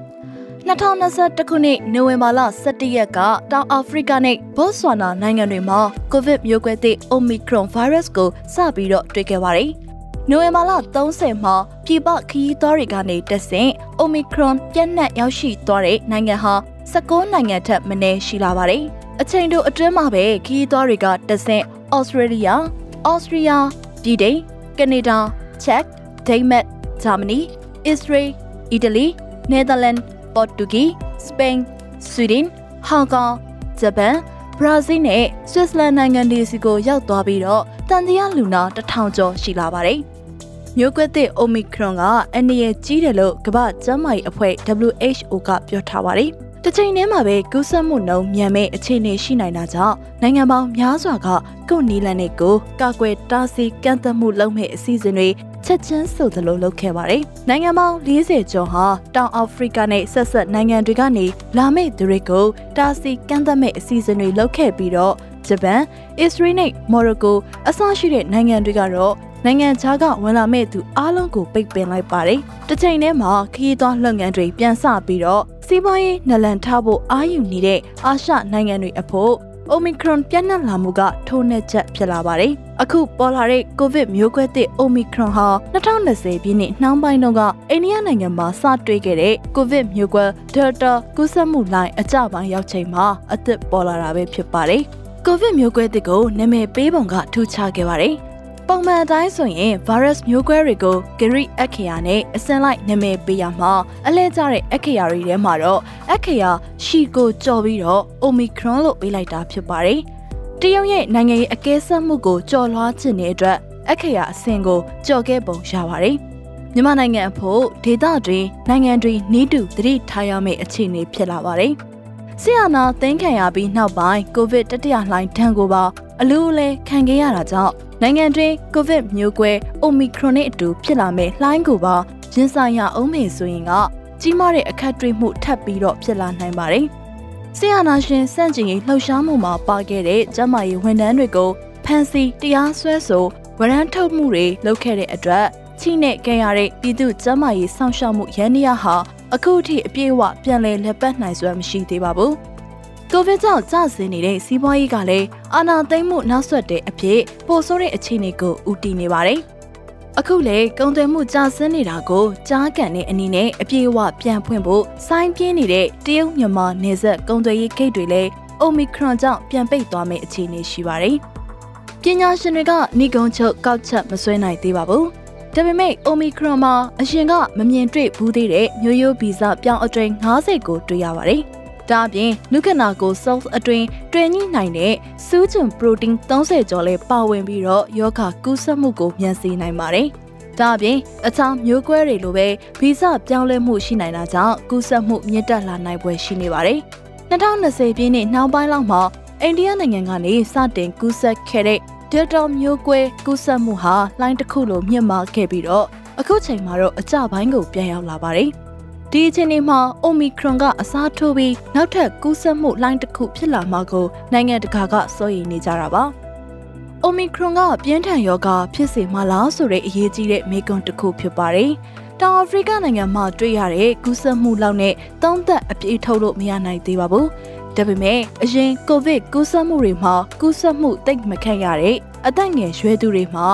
2021ခုနှစ်နိုဝင်ဘာလ17ရက်ကတောင်အာဖရိကနဲ့ဘော့ဆွာနာနိုင်ငံတွေမှာကိုဗစ်မျိုးကွဲသစ် Omicron virus ကိုစပြီးတော့တွေ့ခဲ့ပါတယ်။နိုဝင်ဘာလ30မှာပြည်ပခရီးသွားတွေကနေတက်ဆင့် Omicron ပြန့်နှံ့ရောက်ရှိသွားတဲ့နိုင်ငံဟာ16နိုင်ငံထက်မနည်းရှိလာပါတယ်။အချိန်တို့အတွင်းမှာပဲခရီးသွားတွေကတက်ဆင့် Australia, Austria, ပြည်တိန်၊ကနေဒါ၊ Czech, Denmark, Germany, Israel, Italy, Netherlands ပေါ်တူဂီစပိန်ဆွီဒင်ဟောင်ကောင်ဂျပန်ဘရာဇီးနဲ့ဆွစ်ဇာလန်နိုင်ငံတွေစီကိုရောက်သွားပြီးတော့တန်တရားလူနာတထောင်ကျော်ရှိလာပါတယ်။မျိုးကွက်သစ် Omicron ကအန္တရာယ်ကြီးတယ်လို့ကမ္ဘာ့ကျန်းမာရေးအဖွဲ့ WHO ကပြောထားပါတယ်။တစ်ချိန်တည်းမှာပဲကူးစက်မှုနှုန်းမြန်မဲ့အခြေအနေရှိနိုင်တာကြောင့်နိုင်ငံပေါင်းများစွာကကိုနီလန်နဲ့ကိုကာကွယ်တားဆီးကန့်သတ်မှုလုပ်မဲ့အစီအစဉ်တွေ ချက်ချင်းဆိုသလိုလုပ်ခဲ့ပါတယ်။နိုင်ငံပေါင်း40ကျော်ဟာတောင်အာဖရိကနဲ့ဆက်ဆက်နိုင်ငံတွေကနေလာမယ့်သူတွေကိုတာစီကန့်သတ်မဲ့အစီအစဉ်တွေလုပ်ခဲ့ပြီးတော့ဂျပန်၊အစ္စရေးနဲ့မော်ရိုကိုအစရှိတဲ့နိုင်ငံတွေကတော့နိုင်ငံခြားကဝင်လာမဲ့သူအားလုံးကိုပိတ်ပင်လိုက်ပါတယ်။တစ်ချိန်တည်းမှာခရီးသွားလုပ်ငန်းတွေပြန်ဆပြီးတော့စီးပွားရေးနလန်ထားဖို့အာရုံနေတဲ့အာရှနိုင်ငံတွေအဖို့ Omicron ပြန့်နှံ့လာမှုကထိုးနှက်ချက်ဖြစ်လာပါတယ်။အခုပေါ်လာတဲ့ COVID မျိုးကွဲသစ် Omicron ဟာ2020ပြည့်နှစ်နှောင်းပိုင်းတုန်းကအိန္ဒိယနိုင်ငံမှာစတွေ့ခဲ့တဲ့ COVID မျိုးကွဲ Delta ကူးစက်မှုလိုင်းအကြပိုင်းရောက်ချိန်မှာအသစ်ပေါ်လာတာပဲဖြစ်ပါတယ်။ COVID မျိုးကွဲသစ်ကိုနာမည်ပေးပုံကထူးခြားခဲ့ပါတယ်။ ပုံမှန်အတိုင်းဆိုရင် virus မျိုးကွဲတွေကို Gary အခရာနဲ့အစင်လိုက်နာမည်ပေးရမှာအလဲကျတဲ့အခရာတွေထဲမှာတော့အခရာရှီကိုကြော်ပြီးတော့ Omicron လို့ပေးလိုက်တာဖြစ်ပါတယ်။တရုတ်ရဲ့နိုင်ငံရေးအကဲဆက်မှုကိုကြော်လွှားခြင်းတဲ့အတွက်အခရာအစင်ကိုကြော်ခဲ့ပုံရပါတယ်။မြန်မာနိုင်ငံအဖို့ဒေသတွင်နိုင်ငံတွေနေတူသတိထားရမယ့်အခြေအနေဖြစ်လာပါတယ်။ဆီယနာသင်ခံရပြီးနောက်ပိုင်းကိုဗစ်တတိယလှိုင်းဒဏ်ကိုပါ အလူအလဲခံခဲ့ရတာကြောင့်နိုင်ငံတွင်းကိုဗစ်မျိုးကွဲ Omicron နဲ့အတူဖြစ်လာမဲ့လှိုင်းကိုပါရင်ဆိုင်ရအောင်မယ်ဆိုရင်ကကြီးမားတဲ့အခက်တွေ့မှုထပ်ပြီးတော့ဖြစ်လာနိုင်ပါတယ်။ဆီယနာရှင်စန့်ကျင်ရေးလှုပ်ရှားမှုမှာပါခဲ့တဲ့ကျမကြီးဝန်ထမ်းတွေကိုဖမ်းဆီးတရားစွဲဆိုဝရမ်းထုတ်မှုတွေလုပ်ခဲ့တဲ့အတွက်ချိနဲ့ကြရတဲ့ပြည်သူကျမကြီးစောင့်ရှောက်မှုရန်ရဟာအခုထိအပြည့်အဝပြန်လည်လက်ပတ်နိုင်စွမ်းမရှိသေးပါဘူး။ ကိုဗစ်ကြောင့်ကျဆင်းနေတဲ့စီးပွားရေးကလည်းအာဏာသိမ်းမှုနောက်ဆက်တဲ့အဖြစ်ပိုဆိုးတဲ့အခြေအနေကိုဦးတည်နေပါတယ်။အခုလေကုန်သွယ်မှုကျဆင်းနေတာကိုကြားကန်တဲ့အနေနဲ့အပြေအဝပြန်ဖွင့်ဖို့စိုင်းပြင်းနေတဲ့တရုတ်မြန်မာနယ်စပ်ကုန်သွယ်ရေးဂိတ်တွေလည်းအိုမီခရွန်ကြောင့်ပြန်ပိတ်သွားမယ့်အခြေအနေရှိပါတယ်။ပညာရှင်တွေကဏိကုံချုပ်ကောက်ချက်မဆွဲနိုင်သေးပါဘူး။ဒါပေမဲ့ Omicron မှာအရင်ကမမြင်တွေ့ဘူးသေးတဲ့မျိုးရိုးဗီဇပြောင်းအသွင်90ကိုတွေ့ရပါတယ်။ ဒါအပြင်လူခနာကို cells အတွင်းတွင်ညှိနိုင်တဲ့စူးချွန် protein 30ကျော်လဲပါဝင်ပြီးတော့ယောဂကူးစက်မှုကိုမြန်စေနိုင်ပါတယ်။ဒါအပြင်အခြားမျိုးကွဲတွေလိုပဲဗီဇပြောင်းလဲမှုရှိနိုင်တာကြောင့်ကူးစက်မှုမြင့်တက်လာနိုင်ပွဲရှိနေပါတယ်။2020ပြည့်နှစ်နှောင်းပိုင်းလောက်မှာအိန္ဒိယနိုင်ငံကနေစတင်ကူးစက်ခဲ့တဲ့ Delta မျိုးကွဲကူးစက်မှုဟာလိုင်းတစ်ခုလိုမြင့်မားခဲ့ပြီးတော့အခုချိန်မှာတော့အကြပိုင်းကိုပြန်ရောက်လာပါတယ်။ ဒီအချိန်ဒီမှာ Omicron ကအစားထိုးပြီးနောက်ထပ်ကူးစက်မှုလှိုင်းတစ်ခုဖြစ်လာမှာကိုနိုင်ငံတကာကစိုးရိမ်နေကြတာပါ။ Omicron ကပြင်းထန်ယောဂဖြစ်စေမှာလားဆိုတဲ့အရေးကြီးတဲ့မေးခွန်းတစ်ခုဖြစ်ပါတယ်။တောင်အာဖရိကနိုင်ငံမှာတွေ့ရတဲ့ကူးစက်မှုလောက်နဲ့သုံးသက်အပြည့်ထုတ်လို့မရနိုင်သေးပါဘူး။ဒါပေမဲ့အရင်ကိုဗစ်ကူးစက်မှုတွေမှာကူးစက်မှုတိတ်မခန့်ရတဲ့အသက်ငယ်ရွယ်သူတွေမှာ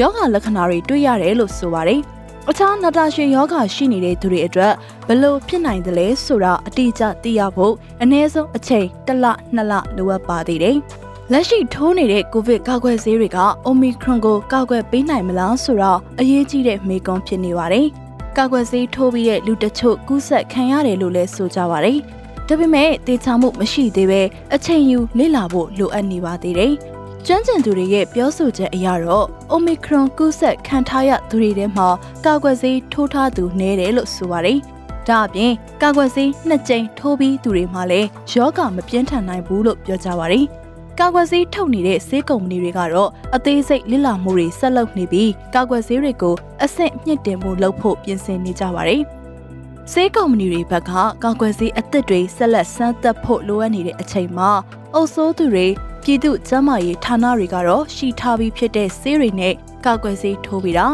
ယောဂလက္ခဏာတွေတွေ့ရတယ်လို့ဆိုပါတယ်။ အခြားနာတာရှင်ယောဂရှိနေတဲ့သူတွေအတွက်ဘလို့ဖြစ်နိုင်သလဲဆိုတာအတိအကျသိရဖို့အနည်းဆုံးအချိန်တစ်လနှစ်လလိုအပ်ပါသေးတယ်။လက်ရှိထိုးနေတဲ့ကိုဗစ်ကာကွယ်ဆေးတွေကအိုမီခရွန်ကိုကာကွယ်ပေးနိုင်မလားဆိုတော့အရေးကြီးတဲ့မေးခွန်းဖြစ်နေပါတယ်။ကာကွယ်ဆေးထိုးပြီးတဲ့လူတချို့ကူးစက်ခံရတယ်လို့လည်းဆိုကြပါတယ်။ဒါပေမဲ့တေချာမှုမရှိသေးပဲအချိန်ယူလေ့လာဖို့လိုအပ်နေပါသေးတယ်။ ကျွမ်းကျင်သူတွေရဲ့ပြောဆိုချက်အရတော့ Omicron ကူးစက်ခံထားရသူတွေထဲမှာကာကွယ်ဆေးထိုးထားသူနည်းတယ်လို့ဆိုပါတယ်။ဒါအပြင်ကာကွယ်ဆေးနှစ်ကြိမ်ထိုးပြီးသူတွေမှာလည်းယောဂမပြင်းထန်နိုင်ဘူးလို့ပြောကြပါတယ်။ကာကွယ်ဆေးထုတ်နေတဲ့ဆေးကုမ္ပဏီတွေကတော့အသေးစိတ်လစ်လာမှုတွေဆက်လုပ်နေပြီးကာကွယ်ဆေးတွေကိုအဆင့်မြင့်တင်မှုလုပ်ဖို့ပြင်ဆင်နေကြပါတယ်။ဆေးကုမ္ပဏီတွေဘက်ကကာကွယ်ဆေးအသစ်တွေဆက်လက်စမ်းသပ်ဖို့လိုအပ်နေတဲ့အချိန်မှာအုပ်စိုးသူတွေ ပြည်သူ့ကျန်းမာရေးဌာနတွေကတော့ရှိထားပြီးဖြစ်တဲ့ဆေးတွေနဲ့ကာကွယ်ဆေးထိုးပြီးတာ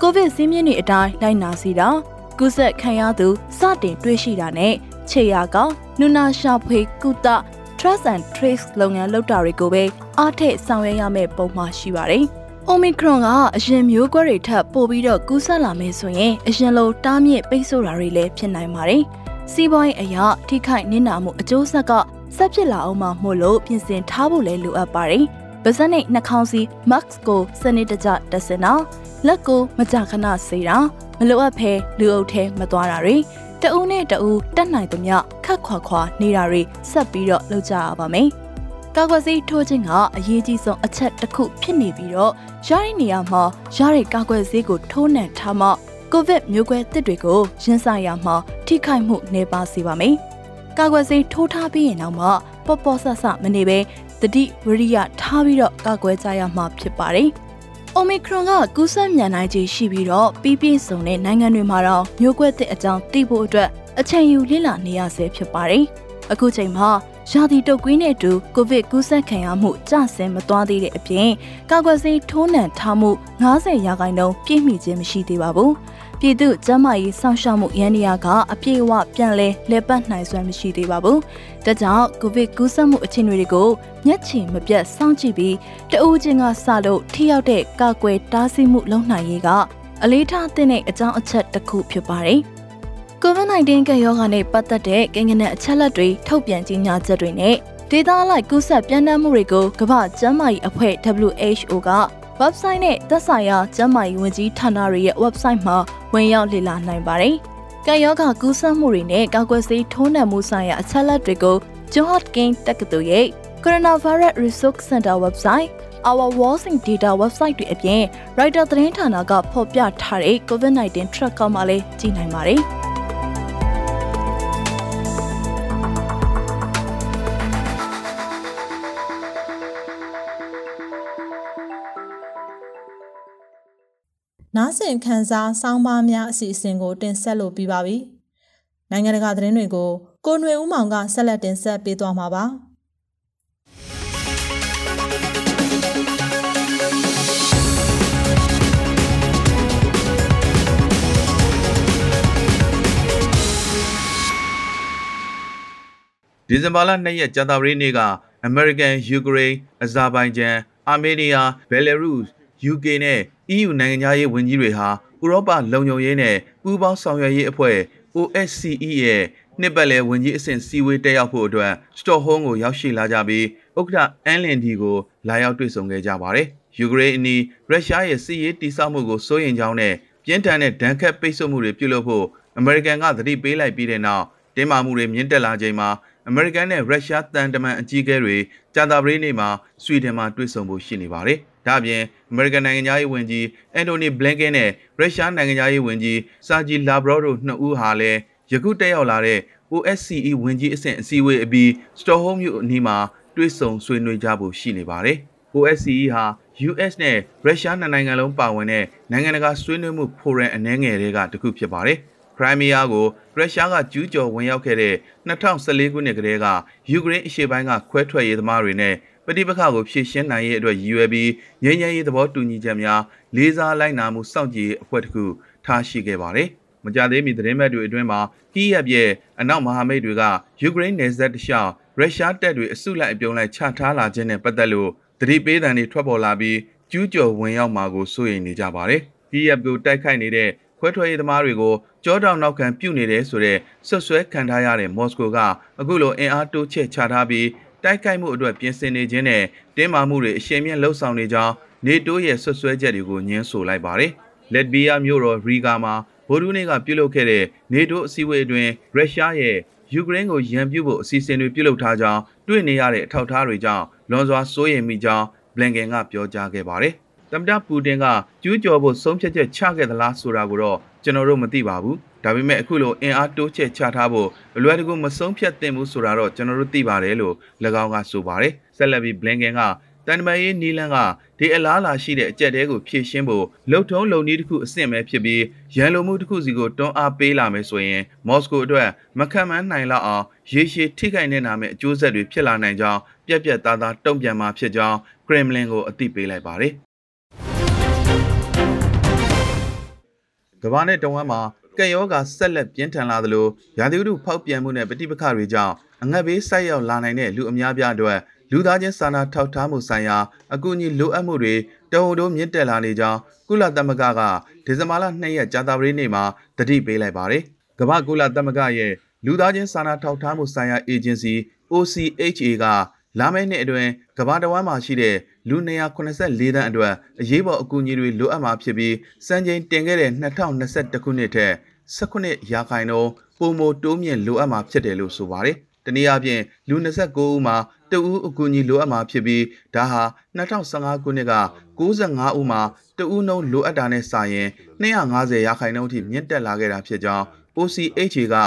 ကိုဗစ်စည်းမျဉ်းတွေအတိုင်းလိုက်နာစီတာကုသခံရသူစတင်တွေ့ရှိတာနဲ့ခြေရာကောင်နုနာရှာဖွေကုသ trust and trace လုပ်ငန်းလုပ်တာတွေကိုပဲအားထည့်ဆောင်ရွက်ရမယ့်ပုံမှန်ရှိပါတယ်။ Omicron ကအရင်မျိုးကွဲတွေထပ်ပိုပြီးတော့ကူးစက်လာမယ်ဆိုရင်အရင်လိုတားမြစ်ပိတ်ဆို့တာတွေလည်းဖြစ်နိုင်ပါတယ်။စီးပွားရေးအရာထိခိုက်နစ်နာမှုအကျိုးဆက်က ဆက်ဖြစ်လာအောင်မှမို့လို့ပြင်ဆင်ထားဖို့လည်းလိုအပ်ပါတယ်။ပါးစပ်နဲ့နှာခေါင်းစည်း mask ကိုစနစ်တကျတပ်ဆင်တာလက်ကိုမကြာခဏဆေးတာမလိုအပ်ဖဲလူအုပ်ထဲမသွားတာတွေတဦးနဲ့တဦးတက်နိုင်သမျှခတ်ခွာခွာနေတာတွေဆက်ပြီးတော့လုပ်ကြရပါမယ်။ကာကွယ်ဆေးထိုးခြင်းကအရေးကြီးဆုံးအချက်တစ်ခုဖြစ်နေပြီးတော့ရတဲ့နေရာမှာရတဲ့ကာကွယ်ဆေးကိုထိုးနှံထားမှကိုဗစ်မျိုးကွဲတစ်တွေကိုရင်ဆိုင်ရမှာထိခိုက်မှုနေပါစေပါမယ်။ ကာကွယ်ဆေးထိုးထားပြီးရင်တော့မှပေါ့ပေါ့ဆဆမနေပဲတတိဝရိယထားပြီးတော့ကာကွယ်ကြရမှာဖြစ်ပါတယ်။ Omicron ကကူးစက်မြန်နိုင်ခြေရှိပြီးတော့ပြီးပြည့်စုံတဲ့နိုင်ငံတွေမှာတော့မျိုးကွဲတဲ့အကြောင်းသိဖို့အတွက်အချိန်ယူလေ့လာနေရဆဲဖြစ်ပါတယ်။အခုချိန်မှာ ရာသီတုပ်ကွေးနဲ့အတူကိုဗစ်ကူးစက်ခံရမှုကျဆင်းမသွားသေးတဲ့အပြင်ကာကွယ်ဆေးထိုးနှံထားမှု90ရာခိုင်နှုန်းပြည့်မီခြင်းမရှိသေးပါဘူး။ပြည်သူ့ကျန်းမာရေးစောင့်ရှောက်မှုရန်ရာကအပြည့်အဝပြန်လဲလဲပတ်နိုင်စွမ်းမရှိသေးပါဘူး။ဒါကြောင့်ကိုဗစ်ကူးစက်မှုအခြေအနေတွေကိုမျက်ခြေမပြတ်စောင့်ကြည့်ပြီးတအူးချင်းကစလို့ထိရောက်တဲ့ကာကွယ်တားဆီးမှုလုပ်နိုင်ရေးကအလေးထားတဲ့အကြောင်းအချက်တစ်ခုဖြစ်ပါတယ်။ COVID-19 ကပ်ရောဂါနဲ့ပတ်သက်တဲ့ကိန်းဂဏန်းအချက်အလက်တွေထုတ်ပြန်ကြေညာချက်တွေနဲ့ဒေသအလိုက်ကူးစက်ပြန့်နှံ့မှုတွေကိုကမ္ဘာ့ကျန်းမာရေးအဖွဲ့ WHO က website နဲ့သက်ဆိုင်ရာကျန်းမာရေးဝန်ကြီးဌာနတွေရဲ့ website မှာဝင်ရောက်လေ့လာနိုင်ပါတယ်။ကပ်ရောဂါကူးစက်မှုတွေနဲ့ကာကွယ်ဆေးထိုးနှံမှုဆိုင်ရာအချက်အလက်တွေကို Johns Hopkins တက္ကသိုလ်ရဲ့ Coronavirus Resource Center website Our Walsing Data website တွေအပြင် Reuters သတင်းဌာနကဖော်ပြထားတဲ့ COVID-19 tracker မှာလည်းကြည့်နိုင်ပါတယ်။ နားဆင်ခန်းစားစောင်းပါးများအစီအစဉ်ကို တင်ဆက်လို့ပြီးပါပြီ။နိုင်ငံတကာသတင်းတွေကိုကိုຫນွေဦးမောင်ကဆက်လက်တင်ဆက်ပေးသွားမှာပါ။ဒီဇင်ဘာလ2ရက်ကြာသပတေးနေ့ကအမေရိကန်၊ယူကရိန်း၊အဇာဘိုင်ဂျန်၊အာမေးနီးယား၊ဘယ်လာရုစ်၊ UK နဲ့ EU နိုင်ငံသားရေးဝန်ကြီးတွေဟာဥရောပလုံခြုံရေးနဲ့ပူးပေါင်းဆောင်ရွက်ရေးအဖွဲ့ OSCE ရဲ့နှစ်ပတ်လည်ဝန်ကြီးအဆင့်စီဝေးတက်ရောက်ဖို့အတွက်စတော့ဟုမ်းကိုရောက်ရှိလာကြပြီးဥက္ကဋ္ဌအန်လင်ဒီကိုလာရောက်တွေ့ဆုံခဲ့ကြပါတယ်။ယူကရိန်းအနီးရုရှားရဲ့စစ်ရေးတိစောက်မှုကိုစိုးရိမ်ကြောင်းနဲ့ပြင်းထန်တဲ့ဒဏ်ခတ်ပိတ်ဆို့မှုတွေပြုလုပ်ဖို့အမေရိကန်ကသတိပေးလိုက်ပြီးတဲ့နောက်တင်းမာမှုတွေမြင့်တက်လာချိန်မှာအမေရိကန်နဲ့ရုရှားတန်တမန်အကြီးအကဲတွေကြာသပတေးနေ့မှာဆွီဒင်မှာတွေ့ဆုံဖို့ရှိနေပါတယ်။ ဒါ့အပြင်အမေရိကန်နိုင်ငံသားရေးဝန်ကြီးအန်တိုနီဘလင်ကင်နဲ့ရုရှားနိုင်ငံသားရေးဝန်ကြီးဆာဂျီလာဘရော့တို့နှစ်ဦးဟာလည်းယခုတက်ရောက်လာတဲ့ OSCE ဝန်ကြီးအဆင့်အစည်းအဝေးအပြီးစတော့ဟုမ်းမြို့အနီးမှာတွေ့ဆုံဆွေးနွေးကြဖို့ရှိနေပါတယ်။ OSCE ဟာ US နဲ့ရုရှားနိုင်ငံလုံးပါဝင်တဲ့နိုင်ငံတကာဆွေးနွေးမှုဖိုရမ်အနှဲငယ်တွေကတစ်ခုဖြစ်ပါတယ်။ခရိုင်းမီးယားကိုရုရှားကကျူးကျော်ဝင်ရောက်ခဲ့တဲ့2014ခုနှစ်ကတည်းကယူကရိန်းအရှေ့ပိုင်းကခွဲထွက်ရေးသမားတွေနဲ့ ပဋိပက္ခကိုဖြေရှင်းနိုင်ရေးအတွက်ရည်ရွယ်ပြီးငြိမ်းချမ်းရေးသဘောတူညီချက်များလေးစားလိုက်နာမှုစောင့်ကြည့်အဖွဲ့တစ်ခုထားရှိခဲ့ပါတယ်။မကြသေးမီသတင်းမှတ်တွေအတွင်းမှာကီးယပ်ရဲ့အနောက်မဟာမိတ်တွေကယူကရိန်းနယ်စပ်တလျှောက်ရုရှားတပ်တွေအစုလိုက်အပြုံလိုက်ချထားလာခြင်းနဲ့ပတ်သက်လို့သတိပေးသံတွေထွက်ပေါ်လာပြီးကျူးကျော်ဝင်ရောက်မှာကိုစိုးရိမ်နေကြပါတယ်။ကီးယပ်ကိုတိုက်ခိုက်နေတဲ့ခွဲထွက်ရေးသမားတွေကိုကြောတောင်နောက်ခံပြုတ်နေတယ်ဆိုတဲ့ဆွဆွဲခံထားရတဲ့မော်စကိုကအခုလိုအင်အားတိုးချဲ့ချထားပြီး တိုက်ခိုက်မှုအတွက်ပြင်ဆင်နေခြင်းနဲ့တင်းမာမှုတွေအရှိန်မြင့်လှုပ်ဆောင်နေကြောင်းနေတိုးရဲ့ဆွဆွဲချက်တွေကိုညှင်းဆိုလိုက်ပါတယ်။လက်ဘီယာမြို့တော်ရီဂါမှာဗိုလ်ဒူးနေ့ကပြုလုပ်ခဲ့တဲ့နေတိုးအစည်းအဝေးအတွင်းရုရှားရဲ့ယူကရိန်းကိုရန်ပြုဖို့အစီအစဉ်တွေပြုလုပ်ထားကြောင်းတွေ့နေရတဲ့အထောက်အထားတွေကြောင့်လွန်စွာစိုးရိမ်မိကြောင်းဘလင်ကန်ကပြောကြားခဲ့ပါတယ်။သမ္မတပူတင်ကကျူးကျော်ဖို့ဆုံးဖြတ်ချက်ချခဲ့သလားဆိုတာကိုတော့ ကျွန်တော်တို့မသိပါဘူးဒါပေမဲ့အခုလိုအင်အားတိုးချဲ့ချထားဖို့အလွယ်တကူမဆုံးဖြတ်သင့်ဘူးဆိုတာတော့ကျွန်တော်တို့သိပါတယ်လို့၎င်းကဆိုပါတယ်ဆက်လက်ပြီးဘလင်ကန်ကတန်တမာရေးနီလန်ကဒီအလားလာရှိတဲ့အကြက်တဲကိုဖြည့်ရှင်းဖို့လှုပ်ထုံးလုံနည်းတစ်ခုအဆင့်ပဲဖြစ်ပြီးရန်လိုမှုတစ်ခုစီကိုတွန်းအားပေးလာမယ်ဆိုရင်မော်စကိုအတွက်မခံမန်းနိုင်လောက်အောင်ရေရှည်ထိခိုက်နေတာမဲ့အကျိုးဆက်တွေဖြစ်လာနိုင်ကြောင်းပြက်ပြက်သားသားတုံ့ပြန်မှာဖြစ်ကြောင်းကရမ်လင်ကိုအသိပေးလိုက်ပါတယ် ကမ္ဘာနဲ့တဝမ်းမှာကက်ယောဂါဆက်လက်ပြင်းထန်လာသလိုရာသီဥတုဖောက်ပြန်မှုနဲ့ပဋိပက္ခတွေကြောင့်အငတ်ဘေးဆိုက်ရောက်လာနိုင်တဲ့လူအများပြားအတွက်လူသားချင်းစာနာထောက်ထားမှုဆိုင်ရာအကူအညီလိုအပ်မှုတွေတဟုန်ထိုးမြင့်တက်လာနေကြောင်းကုလသမဂ္ဂကဒီဇင်ဘာလ2ရက်ကြာသပတေးနေ့မှာတတိပေးလိုက်ပါတယ်။ကမ္ဘာကုလသမဂ္ဂရဲ့လူသားချင်းစာနာထောက်ထားမှုဆိုင်ရာအေဂျင်စီ OCHA က လာမယ့်နှစ်အတွင်းကမ္ဘာတစ်ဝန်းမှာရှိတဲ့လူ284တန်းအတွက်အရေးပေါ်အကူအညီတွေလိုအပ်မှာဖြစ်ပြီးစံချိန်တင်ခဲ့တဲ့2021ခုနှစ်ထက်19ရာခိုင်နှုန်းပုံမတိုးမြင့်လိုအပ်မှာဖြစ်တယ်လို့ဆိုပါတယ်။တနည်းအားဖြင့်လူ29ဦးမှာတဦးအကူအညီလိုအပ်မှာဖြစ်ပြီးဒါဟာ2015ခုနှစ်က95ဦးမှာတဦးနှုန်းလိုအပ်တာနဲ့စာရင်250ရာခိုင်နှုန်းအထိမြင့်တက်လာခဲ့တာဖြစ်ကြောင်း OCHA က၎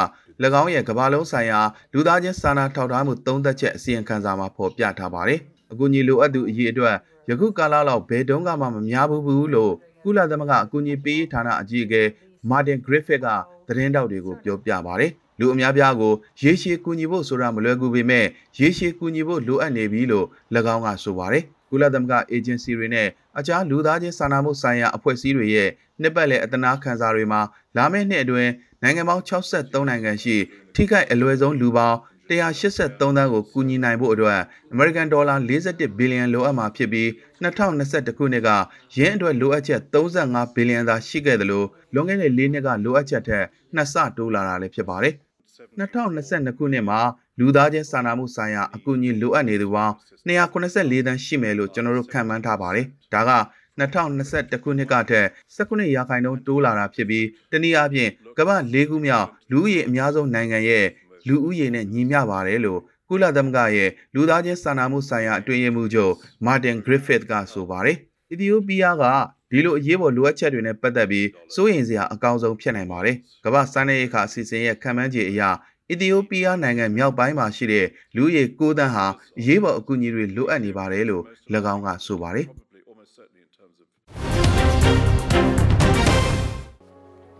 င်းရဲ့ကမ္ဘာလုံးဆိုင်ရာလူသားချင်းစာနာထောက်ထားမှုသုံးသက်ချက်အစီရင်ခံစာမှာဖော်ပြထားပါတယ်။အကူအညီလိုအပ်သူအရေးအတွက်ယခုကာလလောက်ဘယ်တုန်းကမှမများဘူးဘူးလို့ကုလသမဂ္ဂအကူအညီပေးဌာနအကြီးအကဲမာတင်ဂရစ်ဖစ်ကသတင်းတောက်တွေကိုပြောပြပါတယ်။လူအများပြားကိုရေရှည်ကူညီဖို့ဆိုတာမလွယ်ကူပေမဲ့ရေရှည်ကူညီဖို့လိုအပ်နေပြီလို့၎င်းကဆိုပါတယ်ကုလသမဂ္ဂအေဂျင်စီတွေနဲ့အခြားလူသားချင်းစာနာမှုဆိုင်ရာအဖွဲ့အစည်းတွေရဲ့နှစ်ပတ်လည်အတနာခံစာတွေမှာလာမယ့်နှစ်အတွင်း နိုင်ငံပေါင်း63နိုင်ငံရှိထိခိုက်အလွယ်ဆုံးလူပေါင်း183သန်းကိုကူညီနိုင်ဖို့အတွက် American Dollar 41ဘီလီယံလိုအပ်မှာဖြစ်ပြီး2021ခုနှစ်ကယင်းအတွက်လိုအပ်ချက်35ဘီလီယံသာရှိခဲ့တယ်လို့လွန်ခဲ့တဲ့၄နှစ်ကလိုအပ်ချက်ထက်နှစ်ဆတိုးလာတာလည်းဖြစ်ပါတယ်။2022ခုနှစ်မှာလူသားချင်းစာနာမှုဆိုင်ရာအကူအညီလိုအပ်နေသူပေါင်း284တန်းရှိမယ်လို့ကျွန်တော်တို့ခန့်မှန်းထားပါတယ်။ဒါက 2021ခုနှစ်ကထက်19ရာခိုင်နှုန်းတိုးလာတာဖြစ်ပြီးတနည်းအားဖြင့်ကမ္ဘာ၄ခုမြောက်လူဦးရေအများဆုံးနိုင်ငံရဲ့လူဦးရေနဲ့ညီမျှပါတယ်လို့ကုလသမဂ္ဂရဲ့လူသားချင်းစာနာမှုဆိုင်ရာအတွင်းရေးမှူးချုပ်မာတင်ဂရစ်ဖစ်ကဆိုပါတယ်။အီသီယိုးပီးယားကဒီလိုအရေးပေါ်လိုအပ်ချက်တွေနဲ့ပတ်သက်ပြီးစိုးရိမ်စရာအကောင်းဆုံးဖြစ်နိုင်ပါတယ်။ကမ္ဘာစမ်းတဲ့အခါအစီအစဉ်ရဲ့ခံမှန်းခြေအရအီသီယိုးပီးယားနိုင်ငံမြောက်ပိုင်းမှာရှိတဲ့လူဦးရေ9သန်းဟာအရေးပေါ်အကူအညီတွေလိုအပ်နေပါတယ်လို့၎င်းကဆိုပါတယ်။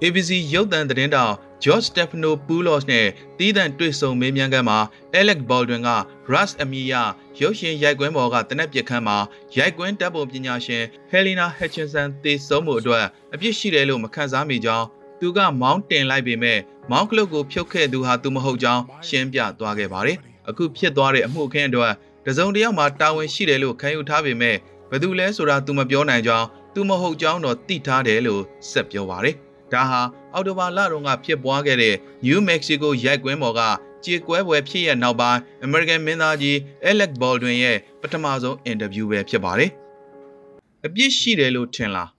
ABC ရုပ်သံသတင်းတောင် George Stephanopoulos နဲ့တီးသန့်တွေ့ဆုံမေးမြန်းခန်းမှာ Alec Baldwin က Russ အမီယာရုပ်ရှင်ရိုက်ကွင်းပေါ်ကတနက်ပြခန်းမှာရိုက်ကွင်းတပ်ပုံပညာရှင် Helena Hutchinson သေဆုံးမှုအတွက်အပြစ်ရှိတယ်လို့မခံစားမိကြောင်းသူကမောင်းတင်လိုက်ပေမဲ့မောင်းကလုတ်ကိုဖြုတ်ခဲ့သူဟာသူမဟုတ်ကြောင်းရှင်းပြသွားခဲ့ပါတယ်။အခုဖြစ်သွားတဲ့အမှုအခင်းအတွက်တစုံတယောက်မှာတာဝန်ရှိတယ်လို့ခံယူထားပေမဲ့ဘယ်သူလဲဆိုတာသူမပြောနိုင်ကြောင်းသူမဟုတ်ကြောင်းတော့သိထားတယ်လို့ဆက်ပြောပါတယ်။ ဒါဟာအော်တိုဘာလတုန်းကဖြစ်ပွားခဲ့တဲ့ New Mexico ရိုက်ကွင်းပေါ်ကကြေကွဲပွဲဖြစ်ရနောက်ပိုင်း American မင်းသားကြီး Alec Baldwin ရဲ့ပထမဆုံးအင်တာဗျူးပဲဖြစ်ပါတယ်။အပြစ်ရှိတယ်လို့ထင်လား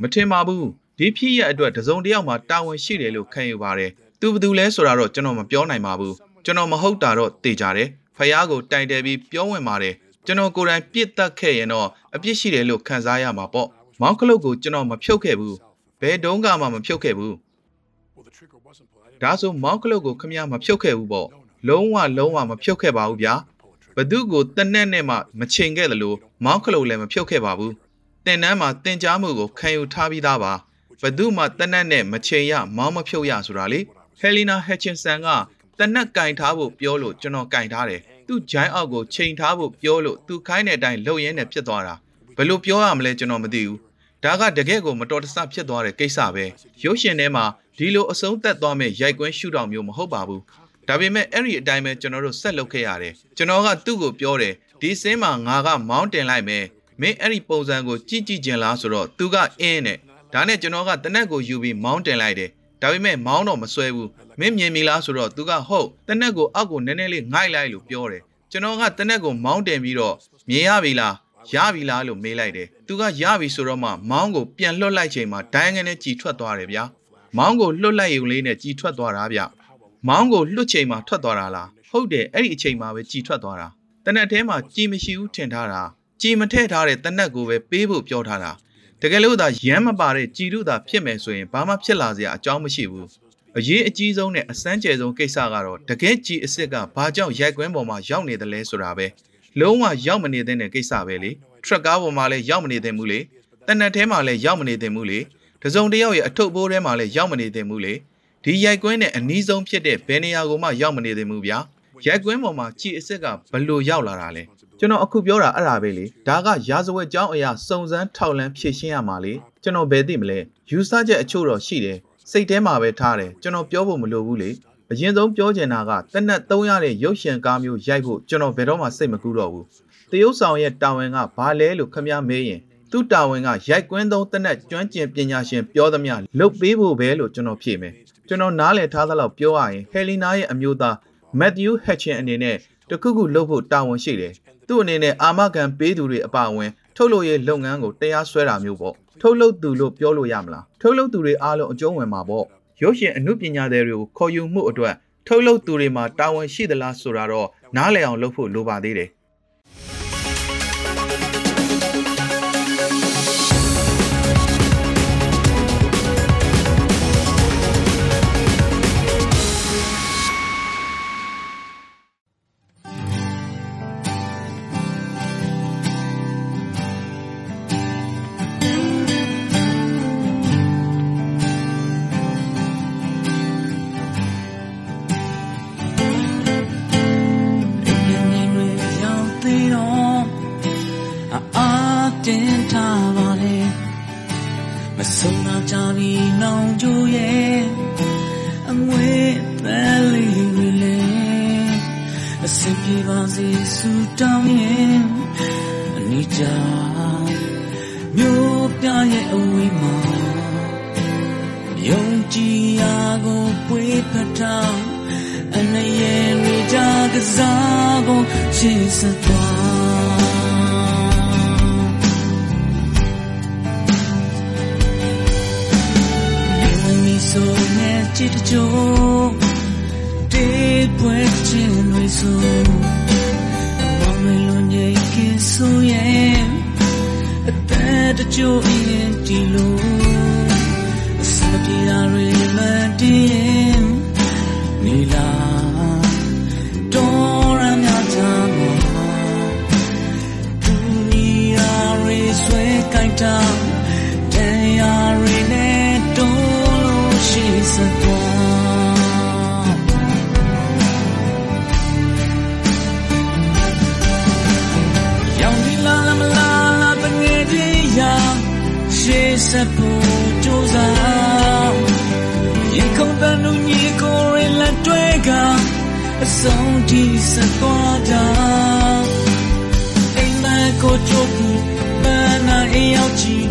မထင်ပါဘူးဒီဖြစ်ရအတွက်တစုံတယောက်မှာတာဝန်ရှိတယ်လို့ခံယူပါတယ်။သူဘယ်သူလဲဆိုတာတော့ကျွန်တော်မပြောနိုင်ပါဘူး။ကျွန်တော်မဟုတ်တာတော့သိကြတယ်။ဖယားကိုတိုင်တယ်ပြီးပြောဝင်ပါတယ်။ကျွန်တော်ကိုယ်တိုင်ပြစ်တက်ခဲ့ရင်တော့အပြစ်ရှိတယ်လို့ခံစားရမှာပေါ့။မောင်ကလုတ်ကိုကျွန်တော်မဖြုတ်ခဲ့ဘူး ဘယ်တုန်းကမှမဖြုတ်ခဲ့ဘူးဒါဆိုမောင်းကလုတ်ကိုခမရမဖြုတ်ခဲ့ဘူးပေါ့လုံးဝလုံးဝမဖြုတ်ခဲ့ပါဘူးဗျာဘသူကိုတနက်နဲ့မှမချင်ခဲ့တယ်လို့မောင်းကလုတ်လည်းမဖြုတ်ခဲ့ပါဘူးတင်နန်းမှာတင် जा မှုကိုခံယူထားပြီးသားပါဘသူမှတနက်နဲ့မချင်ရမောင်းမဖြုတ်ရဆိုတာလေဟယ်လီနာဟက်ချင်ဆန်ကတနက်ကင်ထားဖို့ပြောလို့ကျွန်တော်ကင်ထားတယ်သူ့ဂျိုင်းအောက်ကိုချိန်ထားဖို့ပြောလို့သူခိုင်းတဲ့အတိုင်းလှုပ်ရင်းနဲ့ဖြစ်သွားတာဘယ်လိုပြောရမလဲကျွန်တော်မသိဘူး ဒါကတကယ့်ကိုမတော်တဆဖြစ်သွားတဲ့ကိစ္စပဲရုပ်ရှင်ထဲမှာဒီလိုအဆုံးသက်သွားမဲ့ရိုက်ကွင်းရှုထောင့်မျိုးမဟုတ်ပါဘူးဒါပေမဲ့အဲ့ဒီအတိုင်းပဲကျွန်တော်တို့ဆက်လုပ်ခဲ့ရတယ်ကျွန်တော်ကသူ့ကိုပြောတယ်ဒီစင်းမှာငါကမောင်းတင်လိုက်မယ်မင်းအဲ့ဒီပုံစံကိုကြည့်ကြည့်ကျင်လားဆိုတော့သူကအင်းနဲ့ဒါနဲ့ကျွန်တော်ကတနက်ကိုယူပြီးမောင်းတင်လိုက်တယ်ဒါပေမဲ့မောင်းတော့မဆွဲဘူးမင်းမြင်ပြီလားဆိုတော့သူကဟုတ်တနက်ကိုအောက်ကိုနည်းနည်းလေးငိုက်လိုက်လို့ပြောတယ်ကျွန်တော်ကတနက်ကိုမောင်းတင်ပြီးတော့မြင်ရပြီလား ရပြီလားလို့မေးလိုက်တယ်သူကရပြီဆိုတော့မှမောင်းကိုပြန်လွှတ်လိုက်ချိန်မှာဒိုင်းငနဲ့ကြည်ထွက်သွားတယ်ဗျာမောင်းကိုလွှတ်လိုက်ရုံလေးနဲ့ကြည်ထွက်သွားတာဗျမောင်းကိုလွှတ်ချိန်မှာထွက်သွားတာလားဟုတ်တယ်အဲ့ဒီအချိန်မှာပဲကြည်ထွက်သွားတာတနက်ထဲမှာကြည်မရှိဘူးထင်ထားတာကြည်မထည့်ထားတဲ့တနက်ကိုပဲပေးဖို့ပြောထားတာတကယ်လို့သာရမ်းမပါတဲ့ကြည်လူသာဖြစ်မယ်ဆိုရင်ဘာမှဖြစ်လာစရာအကြောင်းမရှိဘူးအရေးအကြီးဆုံးနဲ့အစမ်းကျယ်ဆုံးကိစ္စကတော့တကယ်ကြည်အစ်စ်ကဘာကြောင့်ရိုက်ကွင်းပေါ်မှာရောက်နေတယ်လဲဆိုတာပဲ လုံးဝရောက်မနေသင့်တဲ့ကိစ္စပဲလေထရက်ကားပေါ်မှာလည်းရောက်မနေသင့်ဘူးလေတနက်ထဲမှာလည်းရောက်မနေသင့်ဘူးလေတစုံတစ်ယောက်ရဲ့အထုပ်ဘိုးထဲမှာလည်းရောက်မနေသင့်ဘူးလေဒီရိုက်ကွင်းနဲ့အနီးဆုံးဖြစ်တဲ့ဘယ်နေရာကိုမှရောက်မနေသင့်ဘူးဗျာရိုက်ကွင်းပေါ်မှာကြည်အစ်စ်ကဘလို့ရောက်လာတာလဲကျွန်တော်အခုပြောတာအဲ့ဒါပဲလေဒါကရာဇဝတ်ကြောင်းအရာစုံစမ်းထောက်လန်းဖြည့်ရှင်းရမှာလေကျွန်တော်ဘယ်သိမလဲယူဆချက်အချို့တော့ရှိတယ်စိတ်ထဲမှာပဲထားတယ်ကျွန်တော်ပြောဖို့မလိုဘူးလေ အရင်ဆုံးပြောချင်တာကတနက်သုံးရတဲ့ရုပ်ရှင်ကားမျိုးရိုက်ဖို့ကျွန်တော်ဘယ်တော့မှစိတ်မကူးတော့ဘူးတရုတ်ဆောင်ရဲ့တာဝန်ကဘာလဲလို့ခမည်းမေးရင်သူ့တာဝန်ကရိုက်ကွင်းသုံးတနက်ကျွမ်းကျင်ပညာရှင်ပြောသမျှလုတ်ပေးဖို့ပဲလို့ကျွန်တော်ဖြေမယ်ကျွန်တော်နားလည်ထားသလောက်ပြောရရင်ဟယ်လီနာရဲ့အမျိုးသားမက်သျူးဟက်ချင်အနေနဲ့တခုခုလုပ်ဖို့တာဝန်ရှိတယ်သူ့အနေနဲ့အာမခံပေးသူတွေအပါအဝင်ထုတ်လုပ်ရေးလုပ်ငန်းကိုတရားစွဲတာမျိုးပေါ့ထုတ်လုပ်သူလို့ပြောလို့ရမလားထုတ်လုပ်သူတွေအားလုံးအကျုံးဝင်မှာပေါ့ ရုပ်ရှင်အမှုပညာတွေကိုခေါ်ယူမှုအတွက်ထုတ်လုပ်သူတွေမှာတာဝန်ရှိသလားဆိုတာတော့နားလည်အောင်လုပ်ဖို့လိုပါသေးတယ် ဆက်ဖို့ကြိုးစားရင်ခုန်တဲ့လူကြီးကိုရလက်တွဲကအဆုံးထိဆက်သွားကြအိမ်မက်ကိုကြိုးပြီးပ န်းနာ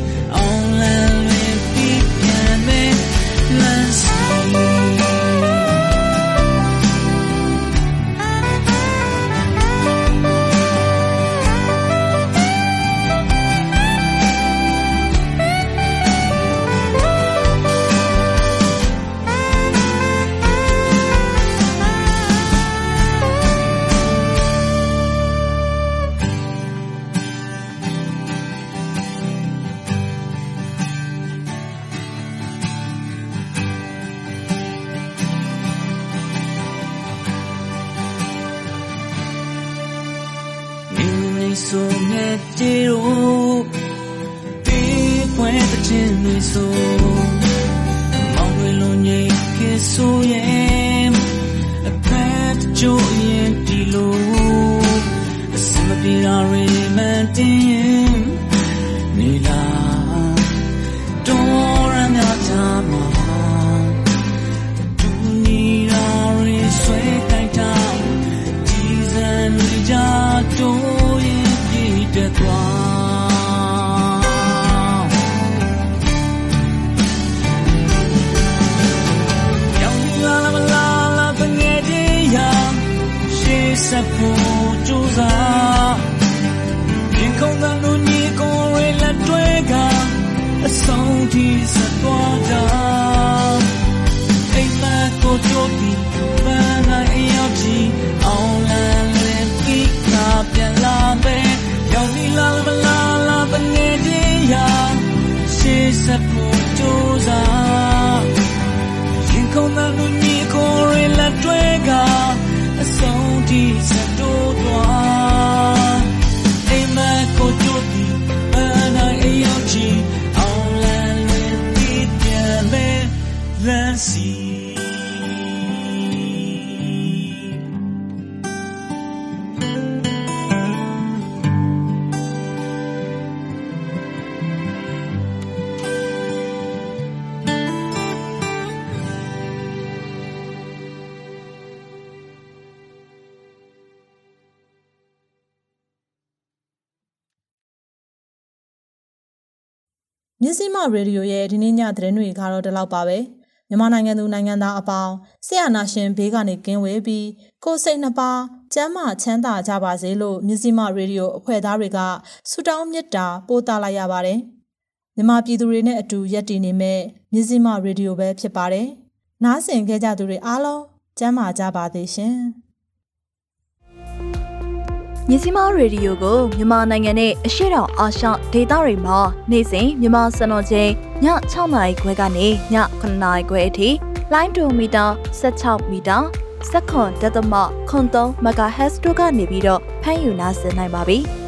ဖို့ကြိုးစားရင်ခုန်တဲ့လူညီကိုရလက်တွေကအဆုံးထိဆက်သွားကြအိမ်မကိုကြိုးပြီးပန်းနိုင်ရောက်ကြည့်အောင်လန်းလေးပြီးကပြန်လာမယ်ရောင်နီလာမလာလာပနေတည်းရာရှေးဆက်ဖို့ကြိုးစား မြစည်းမရေဒီယိုရဲ့ဒီနေ့ညသတင်းတွေကတော့ဒီလောက်ပါပဲမြန်မာနိုင်ငံသူနိုင်ငံသားအပေါင်းဆရာနာရှင်ဘေးကနေကင်းဝေးပြီးကိုယ်စိတ်နှပါကျမ်းမာချမ်းသာကြပါစေလို့မြစည်းမရေဒီယိုအဖွဲ့သားတွေကဆုတောင်းမေတ္တာပို့သလိုက်ရပါတယ်မြန်မာပြည်သူတွေနဲ့အတူရက်တည်နေမဲ့မြစည်းမရေဒီယိုပဲဖြစ်ပါတယ်နားဆင်ခဲ့ကြသူတွေအားလုံးကျမ်းမာကြပါသေးရှင် မြစီမာရေဒီယိုကိုမြန်မာနိုင်ငံနဲ့အရှေ့တောင်အာရှဒေသတွေမှာနေ့စဉ်မြန်မာစံတော်ချိန်ည6နာရီခွဲကနေည9နာရီခွဲအထိလိုင်းဒိုမီတာ16မီတာစက္ကွန်ဒသမခွန်3 MHz တို့ကနေပြီးတော့ဖမ်းယူနိုင်နိုင်ပါပြီ။